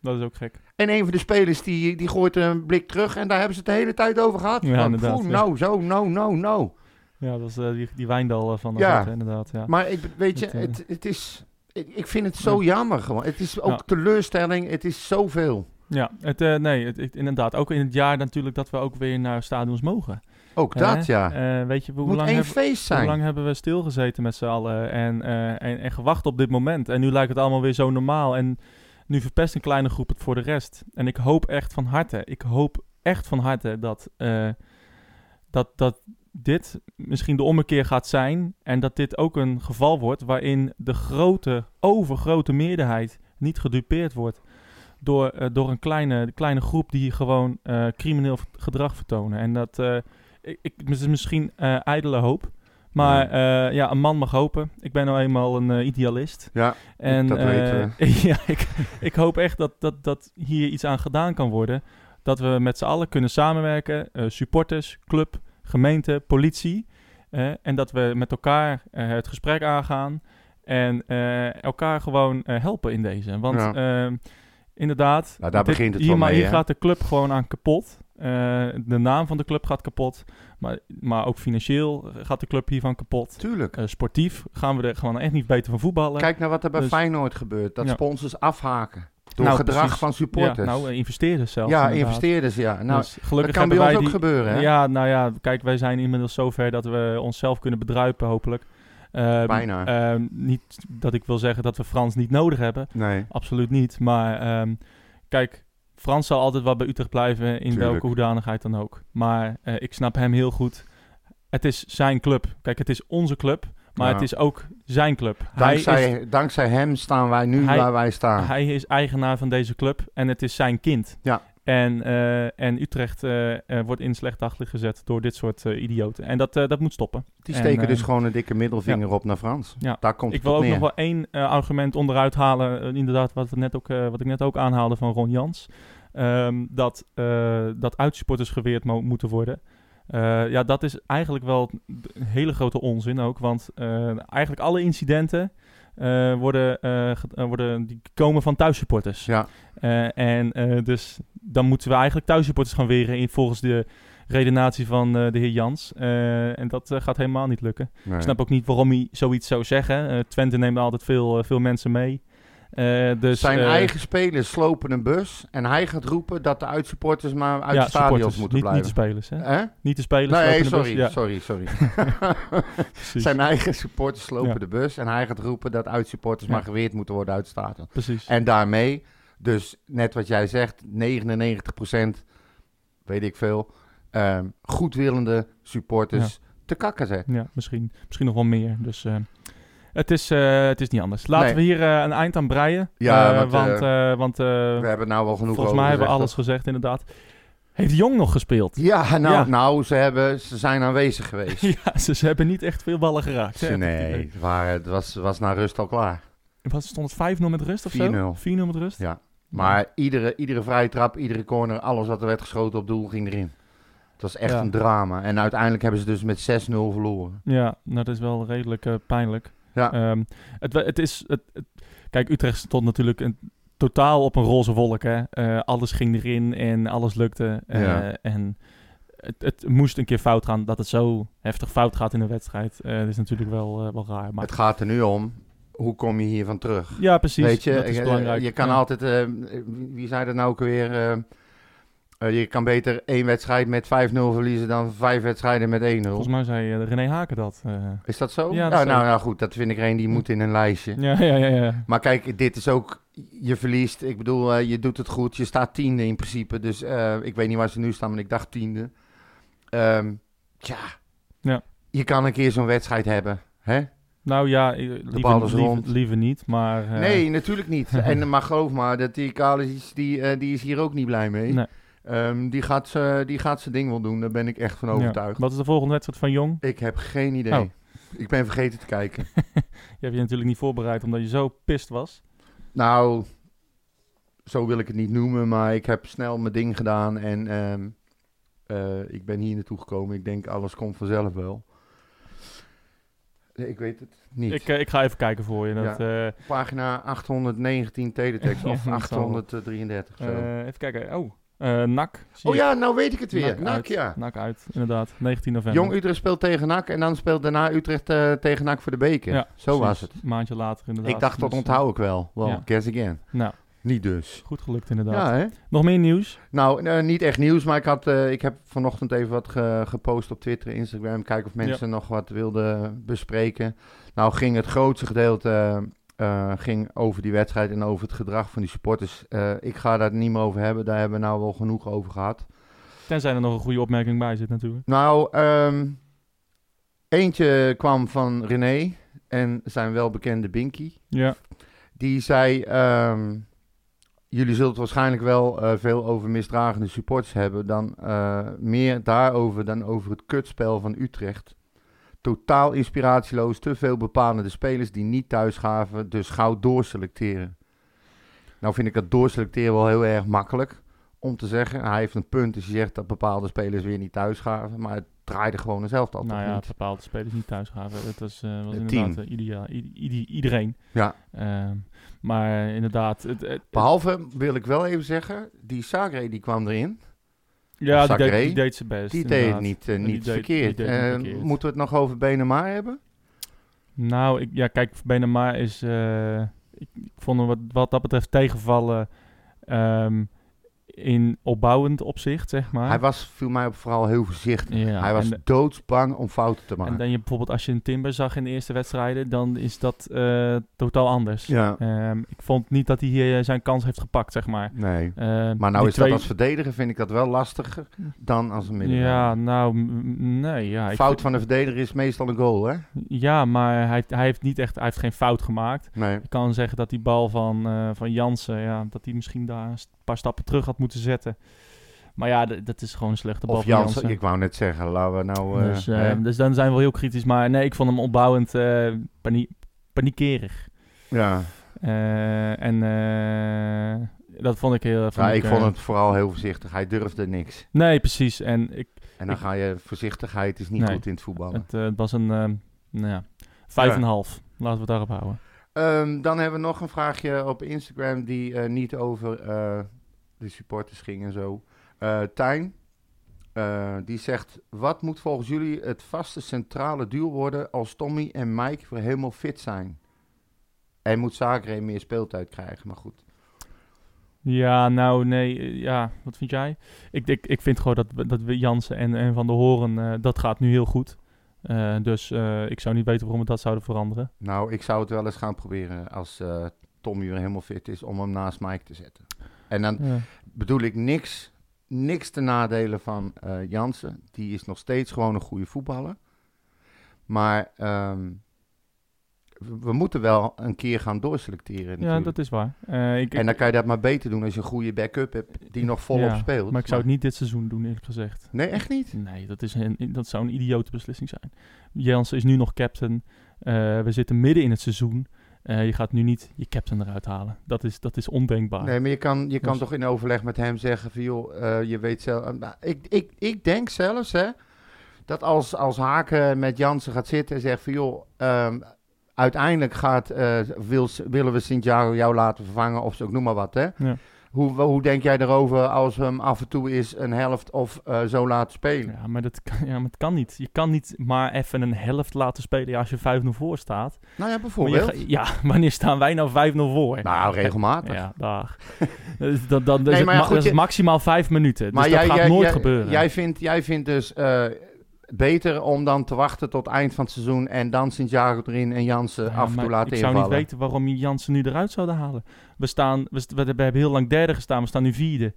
dat is ook gek. En een van de spelers die, die gooit een blik terug en daar hebben ze het de hele tijd over gehad. Ja, Van, inderdaad, poeh, ja. nou, zo, nou, nou, nou. Ja, dat is eh, die, die wijndal eh, van de Ja. inderdaad. Ja. Maar ik, weet je, Het, eh, het, het is... Ik, ik vind het zo jammer gewoon. Het is ook Ja. teleurstelling. Het is zoveel. Ja, het, eh, nee, het, het- inderdaad. Ook in het jaar natuurlijk dat we ook weer naar stadions mogen. Ook Hè? dat, ja. Eh, weet je, hoe moet lang, één hoe lang hebben we stilgezeten met z'n allen en, eh, en, en gewacht op dit moment? En nu lijkt het allemaal weer zo normaal. En nu verpest een kleine groep het voor de rest. En ik hoop echt van harte, ik hoop echt van harte dat, eh, dat, dat dit misschien de ommekeer gaat zijn. En dat dit ook een geval wordt waarin de grote, overgrote meerderheid niet gedupeerd wordt. Door, eh, door een kleine, kleine groep die gewoon eh, crimineel gedrag vertonen. En dat eh, ik, ik, is misschien ijdele hoop. Maar ja. ja, een man mag hopen. Ik ben nou eenmaal een idealist. Ja, En, dat ja, ik, ik hoop echt dat, dat, dat hier iets aan gedaan kan worden. Dat we met z'n allen kunnen samenwerken. supporters, club, gemeente, politie. en dat we met elkaar het gesprek aangaan. En elkaar gewoon helpen in deze. Want Ja. ehm, inderdaad, Nou, daar dit- begint het hier, maar hier hè? gaat de club gewoon aan kapot. Eh, de naam van de club gaat kapot. Maar, maar ook financieel gaat de club hiervan kapot. Tuurlijk. Eh, sportief gaan we er gewoon echt niet beter van voetballen. Kijk naar wat er bij Dus- Feyenoord gebeurt. Dat Ja. sponsors afhaken. Door Nou, gedrag precies. van supporters. Ja, nou, eh, investeerders zelfs. ja, inderdaad. investeerders, ja. Nou, Dus gelukkig dat kan bij ons wij ook die, gebeuren, hè? Ja, nou ja, kijk, wij zijn inmiddels zover dat we onszelf kunnen bedruipen, hopelijk. Ehm, Bijna. ehm, niet dat ik wil zeggen dat we Frans niet nodig hebben. nee. Absoluut niet. Maar ehm, kijk, Frans zal altijd wel bij Utrecht blijven, in Tuurlijk. welke hoedanigheid dan ook. Maar eh, ik snap hem heel goed. Het is zijn club. Kijk, het is onze club, maar Ja. het is ook zijn club. Dankzij, hij, is, dankzij hem staan wij nu Hij- waar wij staan. hij is eigenaar van deze club en het is zijn kind. Ja. En, eh, en Utrecht eh, eh, wordt in slecht daglicht gezet door dit soort idioten. En dat, dat moet stoppen. Die En, steken dus gewoon een dikke middelvinger op naar Frans. Ja. Daar komt Ik het wil ook neer. nog wel één argument onderuit halen. inderdaad, wat, we net ook, wat ik net ook aanhaalde van Ron Jans. Ehm, dat, dat uitsupporters geweerd mo- moeten worden. Ja, dat is eigenlijk wel een hele grote onzin ook. Want eigenlijk alle incidenten eh, worden, eh, worden, die komen van thuissupporters. Ja, en dus dan moeten we eigenlijk thuissupporters gaan weren in, volgens de redenatie van de heer Jans. En dat gaat helemaal niet lukken. nee. Ik snap ook niet waarom hij zoiets zou zeggen. Twente neemt altijd veel, veel mensen mee. Eh, dus, Zijn eh, eigen spelers slopen een bus en hij gaat roepen dat de uitsupporters maar uit ja, de stadions moeten niet, niet de blijven. spelers. Hè? Niet de spelers. Nee, lopen de sorry, bus. Ja, sorry, sorry. precies. Zijn eigen supporters slopen Ja. de bus en hij gaat roepen dat uitsupporters Ja. maar geweerd moeten worden uit het stadion. precies. En daarmee, dus net wat jij zegt, 99%, weet ik veel, ehm, goedwillende supporters te kakken zetten. Ja, misschien, misschien nog wel meer. Dus, eh, Het is, eh, het is niet anders. Laten Nee. we hier eh, een eind aan breien. Ja, Eh, want, We hebben nou wel genoeg volgens mij hebben we alles gezegd, inderdaad. Heeft Jong nog gespeeld? Ja, nou, Ja. nou ze, hebben, ze zijn aanwezig geweest. ja, ze, ze hebben niet echt veel ballen geraakt. het nee, het, waren, het was, was na rust al klaar. Wat stond het 5-0 met rust of zo? 4-0. 4-0 met rust? Ja. Maar iedere, iedere vrije trap, iedere corner, alles wat er werd geschoten op doel ging erin. Het was echt Ja. een drama. En uiteindelijk hebben ze dus met 6-0 verloren. Ja, nou, dat is wel redelijk pijnlijk. Ja. Ehm, het, het is... Het, het- kijk, Utrecht stond natuurlijk een, totaal op een roze wolk. Hè. Eh, alles ging erin en alles lukte. Eh, Ja. En het, het moest een keer fout gaan. Dat het zo heftig fout gaat in een wedstrijd. eh dat is natuurlijk wel, wel raar. Maar Het gaat er nu om, hoe kom je hiervan terug? ja, precies. Weet je, dat is belangrijk. je kan Ja. altijd, wie zei dat nou ook weer? Eh, je kan beter één wedstrijd met 5-0 verliezen dan vijf wedstrijden met 1-0. Volgens mij zei eh, René Haken dat. eh. Is dat zo? Ja, dat nou, nou, nou goed, dat vind ik een die moet in een lijstje. ja, ja, ja, ja. Maar kijk, dit is ook, je verliest. Ik bedoel, je doet het goed. Je staat tiende in principe. Dus ik weet niet waar ze nu staan, maar ik dacht tiende. Ehm tja, Ja. je kan een keer zo'n wedstrijd hebben. Hè? Nou ja, liever, liever, niet. Maar, nee, natuurlijk niet. en maar geloof maar, dat die Kalis, die, die is hier ook niet blij mee. Nee. Ehm, die, gaat ze, die gaat zijn ding wel doen, daar ben ik echt van ja. overtuigd. Wat is de volgende wedstrijd van Jong? Ik heb geen idee. Oh. Ik ben vergeten te kijken. Je hebt je natuurlijk niet voorbereid omdat je zo pist was. Nou, zo wil ik het niet noemen, maar ik heb snel mijn ding gedaan en ehm, eh, ik ben hier naartoe gekomen. Ik denk, alles komt vanzelf wel. Ik weet het niet. Ik, eh, ik ga even kijken voor je. Dat, eh, Pagina 819 teletext Ja, of dat zal wel. 833. Zo. even kijken. Oh, NAC. zie oh ja, nou weet ik het weer. NAC NAC, uit. ja. NAC uit, inderdaad. 19 november. Jong Utrecht speelt tegen NAC en dan speelt daarna Utrecht eh, tegen NAC voor de beker. Ja, Zo precies. was het. Een maandje later inderdaad. Ik dacht, dat Dus, onthoud ik wel. Well, ja. guess again. Nou, Niet dus. goed gelukt inderdaad. Ja, hè? Nog meer nieuws? Nou, eh, niet echt nieuws, maar ik, had, ik heb vanochtend even wat ge- gepost op Twitter, Instagram. Kijken of mensen nog wat wilden bespreken. Nou, ging het grootste gedeelte eh, ging over die wedstrijd en over het gedrag van die supporters. Eh, ik ga daar niet meer over hebben, daar hebben we nou wel genoeg over gehad. Tenzij er nog een goede opmerking bij zit natuurlijk. Nou, ehm, eentje kwam van René en zijn welbekende Binky. Ja. Die zei: ehm, Jullie zullen het waarschijnlijk wel eh, veel over misdragende supporters hebben. Dan meer daarover dan over het kutspel van Utrecht. Totaal inspiratieloos, te veel bepalende spelers die niet thuis gaven, dus gauw doorselecteren. Nou vind ik dat doorselecteren wel heel erg makkelijk om te zeggen. Hij heeft een punt, dus hij zegt dat bepaalde spelers weer niet thuis gaven. Maar het draaide gewoon een zelftal. nou ja, niet? bepaalde spelers niet thuis gaven. Dat was, eh, was Het inderdaad eh, ideaal. Iedereen. Ja. Ehm, maar inderdaad. Het, het- Behalve, wil ik wel even zeggen, die Sagre die kwam erin. Ja, die deed, die deed zijn best. Die deed het niet, eh, Die niet deed- verkeerd. die deed niet Eh, verkeerd. Moeten we het nog over Benema hebben? Nou, ik, ja, kijk, Benema is... eh, ik, ik vond hem wat, wat dat betreft tegenvallen ehm, in opbouwend opzicht, zeg maar. Hij was, viel mij op vooral heel voorzichtig. ja, Hij was de- doodsbang om fouten te maken. en dan je bijvoorbeeld als je een Timber zag in de eerste wedstrijden, dan is dat eh, totaal anders. ja, Ehm, ik vond niet dat hij hier eh, zijn kans heeft gepakt, zeg maar. nee. Ehm, Maar nou is twee- dat als verdediger, vind ik dat wel lastiger dan als een middenvelder. Ja, nou, nee, ja. Fout vind- van de verdediger is meestal een goal, hè? Ja, maar hij, heeft- hij heeft niet echt, hij heeft geen fout gemaakt. Nee. Ik kan zeggen dat die bal van, eh van Jansen, ja, dat hij misschien daar een paar stappen terug had moeten zetten. Maar ja, dat is gewoon een slechte bal Of Jansen. ik wou net zeggen, laten we nou... eh, dus, eh, dus dan zijn we wel heel kritisch. Maar nee, ik vond hem opbouwend eh panie paniekerig. ja. En dat vond ik heel... Vond ja, ik vond het vooral heel voorzichtig. Hij durfde niks. Nee, precies. En ik, En dan Ik- ga je, voorzichtigheid is niet Nee. goed in het voetballen. het, het was een, nou ja, vijf Ja. en een half. Laten we het daarop houden. Ehm, dan hebben we nog een vraagje op Instagram die niet over de supporters ging en zo. Eh Tijn, eh, die zegt... Wat moet volgens jullie het vaste centrale duel worden als Tommy en Mike weer helemaal fit zijn? En moet Zagreb meer speeltijd krijgen, maar goed. Ja, nou nee, eh, ja, wat vind jij? Ik, ik, ik vind gewoon dat, dat we Jansen en, en Van der Horen, dat gaat nu heel goed. Dus ik zou niet weten waarom we dat zouden veranderen. Nou, ik zou het wel eens gaan proberen als Tommy weer helemaal fit is om hem naast Mike te zetten. En dan Ja. bedoel ik niks, niks te nadelen van eh, Jansen. Die is nog steeds gewoon een goede voetballer. Maar ehm, we moeten wel een keer gaan doorselecteren. Ja, dat is waar. Eh, ik, En dan kan je dat maar beter doen als je een goede backup hebt die nog volop ja, speelt. Maar ik zou het niet dit seizoen doen, eerlijk gezegd. Nee, echt niet? Nee, dat, is een, dat zou een idiote beslissing zijn. Jansen is nu nog captain. Eh, we zitten midden in het seizoen. Eh, je gaat nu niet je captain eruit halen. Dat is, dat is ondenkbaar. Nee, maar je kan, je kan Dus- toch in overleg met hem zeggen van joh, eh, je weet zelf... eh, nou, ik, ik, ik denk zelfs hè, dat als, als Haken met Jansen gaat zitten en zegt van joh, ehm, uiteindelijk gaat, wil, willen we Santiago jou laten vervangen of zo, ik noem maar wat hè. Ja. Hoe, hoe denk jij erover als we hem af en toe eens een helft of eh, zo laten spelen? Ja, maar dat kan, ja, maar het kan niet. Je kan niet maar even een helft laten spelen ja, als je 5-0 voor staat. Nou ja, Maar je bijvoorbeeld. ja, wanneer staan wij nou 5-0 voor? Nou, regelmatig. Ja, dag. Dan dan Nee, is het, maar goed, is je- maximaal vijf minuten. Maar dus jij, dat gaat jij, nooit jij, gebeuren. Jij vindt, jij vindt dus eh, beter om dan te wachten tot eind van het seizoen en dan Santiago erin en Jansen Ja, af en toe laten ik zou niet weten waarom je Jansen nu eruit zouden halen. We, staan, we, we hebben heel lang derde gestaan, we staan nu vierde.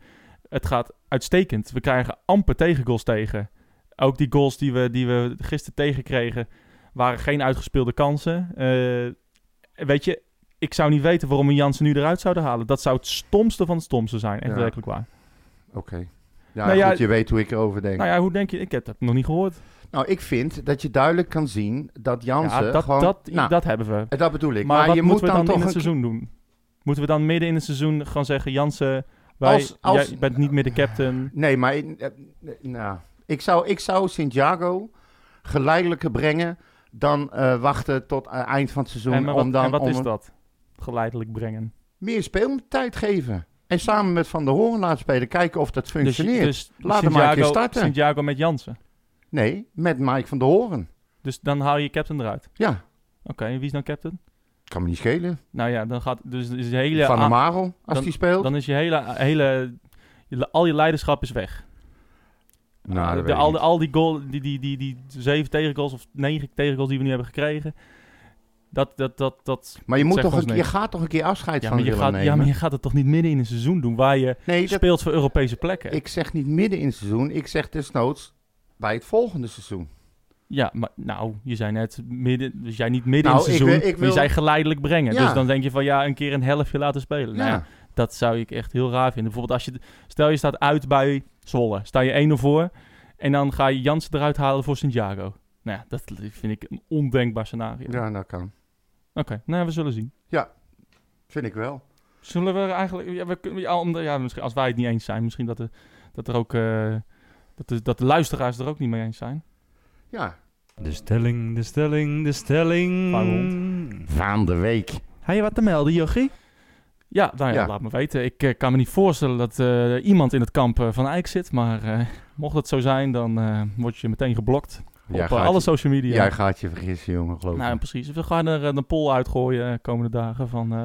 Het gaat uitstekend. We krijgen amper tegengoals tegen. Ook die goals die we, die we gisteren tegenkregen, waren geen uitgespeelde kansen. Eh, weet je, ik zou niet weten waarom we Jansen nu eruit zouden halen. Dat zou het stomste van het stomste zijn. Echt Ja. werkelijk waar. Oké. Ja, Nou ja, goed, je weet hoe ik erover denk. Nou ja, hoe denk je? Ik heb dat nog niet gehoord. Nou, ik vind dat je duidelijk kan zien dat Jansen Ja, dat, gewoon... dat, nou, dat hebben we. dat bedoel ik. Maar, Maar, wat je moeten moet we dan, dan, in toch het een seizoen doen? Moeten we dan midden in het seizoen gewoon zeggen... Jansen, wij, Als- als- jij bent niet meer de captain. Nee, maar eh, eh, nou, ik zou, ik zou Santiago geleidelijker brengen dan eh, wachten tot eh, eind van het seizoen. En, wat, om dan, en wat om is dat? Geleidelijk brengen. meer speeltijd geven. En samen met Van der Hoorn laten spelen. Kijken of dat Dus, functioneert. dus Laat hem maar een keer Santiago- starten. Santiago met Jansen. Nee, met Mike van der Hoorn. Dus dan haal je captain eruit. Ja, Oké, en wie is dan captain? kan me niet schelen. Nou ja, dan gaat... Dus hele... van der Marel, als dan- die speelt. dan is je hele... hele je- al je leiderschap is weg. nou, de, al, al die, goal, die, die, die, die zeven tegengoals of negen tegengoals die we nu hebben gekregen... Dat, dat, dat, dat maar je, moet toch een, je gaat toch een keer afscheid Ja van maar, je gaat, nemen? ja, maar je gaat het toch niet midden in een seizoen doen waar je nee, dat, speelt voor Europese plekken? ik zeg niet midden in het seizoen. Ik zeg desnoods bij het volgende seizoen. Ja, maar nou, je zei net midden, dus jij niet midden Nou, in het ik seizoen, wil- ik maar je wil- zei geleidelijk brengen. Ja. Dus dan denk je van ja, een keer een helftje laten spelen. Nou Ja. ja, dat zou ik echt heel raar vinden. Bijvoorbeeld als je, stel je staat uit bij Zwolle, sta je 1-0 voor en dan ga je Jansen eruit halen voor Santiago. Nou ja, dat vind ik een ondenkbaar scenario. ja, dat kan. Oké, nou ja, we zullen zien. Vind ik wel. Zullen we eigenlijk, ja, we kunnen, ja, om de- ja, misschien als wij het niet eens zijn, misschien dat, er dat er ook, eh, dat, de, dat de luisteraars er ook niet mee eens zijn. Ja. De stelling, de stelling, de stelling. Van de week. Heb je wat te melden, Jochie? Ja, nou ja, Ja. laat me weten. Ik eh, kan me niet voorstellen dat eh, iemand in het kamp van Eijk zit. Maar eh, mocht het zo zijn, dan eh, word je meteen geblokt Jij op eh, alle je, social media. jij gaat je vergissen, jongen, geloof ik. nou, precies. We gaan er eh, een poll uitgooien de komende dagen van... eh,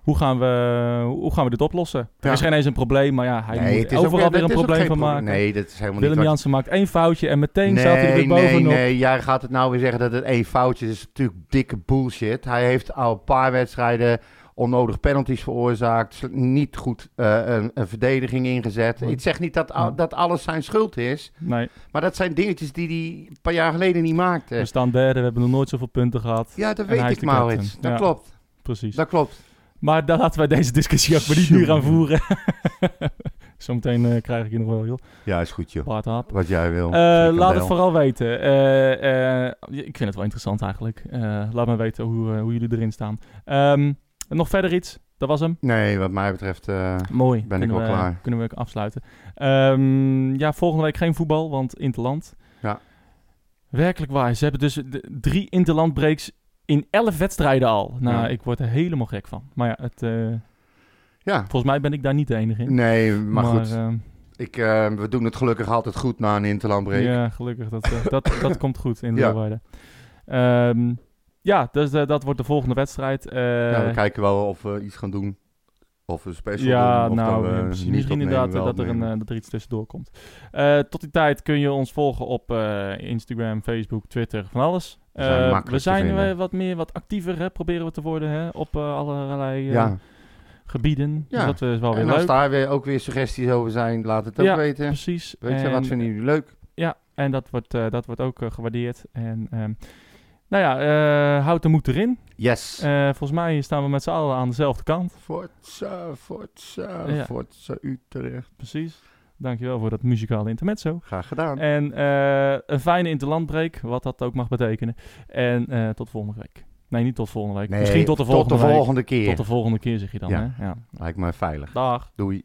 hoe gaan, we, hoe gaan we dit oplossen? Er is geen eens een probleem, maar ja, hij Nee, moet ook overal weer- een probleem van maken. Nee, dat is helemaal Willem niet Jansen maakt één foutje en meteen staat hij er bovenop. nee, nee. Jij gaat het nou weer zeggen dat het één foutje is. Dat is natuurlijk dikke bullshit. Hij heeft al een paar wedstrijden onnodig penalties veroorzaakt. Niet goed eh, een, een verdediging ingezet. Nee. Ik zeg niet dat, al- dat alles zijn schuld is. Nee, Maar dat zijn dingetjes die hij een paar jaar geleden niet maakte. we staan derde, we hebben nog nooit zoveel punten gehad. ja, dat weet ik, Maurits. captain. Dat Ja. klopt. Precies. Dat klopt. Maar dan laten wij deze discussie ook maar niet nu gaan voeren. Zometeen eh, krijg ik hier nog wel, joh. Ja, is goed, joh. Paardhap. Wat jij wil. Eh, laat het vooral weten. Ik vind het wel interessant eigenlijk. Laat me weten hoe, hoe jullie erin staan. Ehm, nog verder iets? Dat was hem. Nee, wat mij betreft... eh, Mooi. Ben ik wel we, klaar. Kunnen we afsluiten. Ehm, ja, volgende week geen voetbal, want Interland. Ja. Werkelijk waar. Ze hebben dus de, drie Interland breaks in elf wedstrijden al. Nou, Ja. ik word er helemaal gek van. Maar ja, het, eh, ja. volgens mij ben ik daar niet de enige in. Nee, maar, goed. ehm, Ik, eh, we doen het gelukkig altijd goed na een interlandbreek. Ja, gelukkig. Dat, eh, dat, dat komt goed in Ja. Leeuwarden. Ja, dus eh, dat wordt de volgende wedstrijd. Eh, Ja, we kijken wel of we iets gaan doen. Of we special ja, doen. Of nou, we misschien inderdaad dat er, een, eh, dat er iets tussendoor komt. Tot die tijd kun je ons volgen op Instagram, Facebook, Twitter, van alles. We zijn we zijn wat meer, wat actiever, hè, proberen we te worden hè, op allerlei ja. gebieden. Ja. Dus dat is wel weer En als leuk. daar weer ook weer suggesties over zijn, laat het ook Ja, weten. Precies. Weet je, En- wat vinden jullie leuk? Ja, en dat wordt, dat wordt ook gewaardeerd. En ehm, Nou ja, eh houd de moed erin. Yes. Eh, volgens mij staan we met z'n allen aan dezelfde kant. Forza, Forza, Ja. Forza Utrecht. Precies. Dankjewel voor dat muzikale intermezzo. Graag gedaan. En eh, een fijne interlandbreek, wat dat ook mag betekenen. En eh, tot volgende week. Nee, niet tot volgende week. Nee, Misschien tot de volgende tot de week. volgende keer. Tot de volgende keer zeg je dan, Ja. hè? Ja. Lijkt me veilig. Dag. Doei.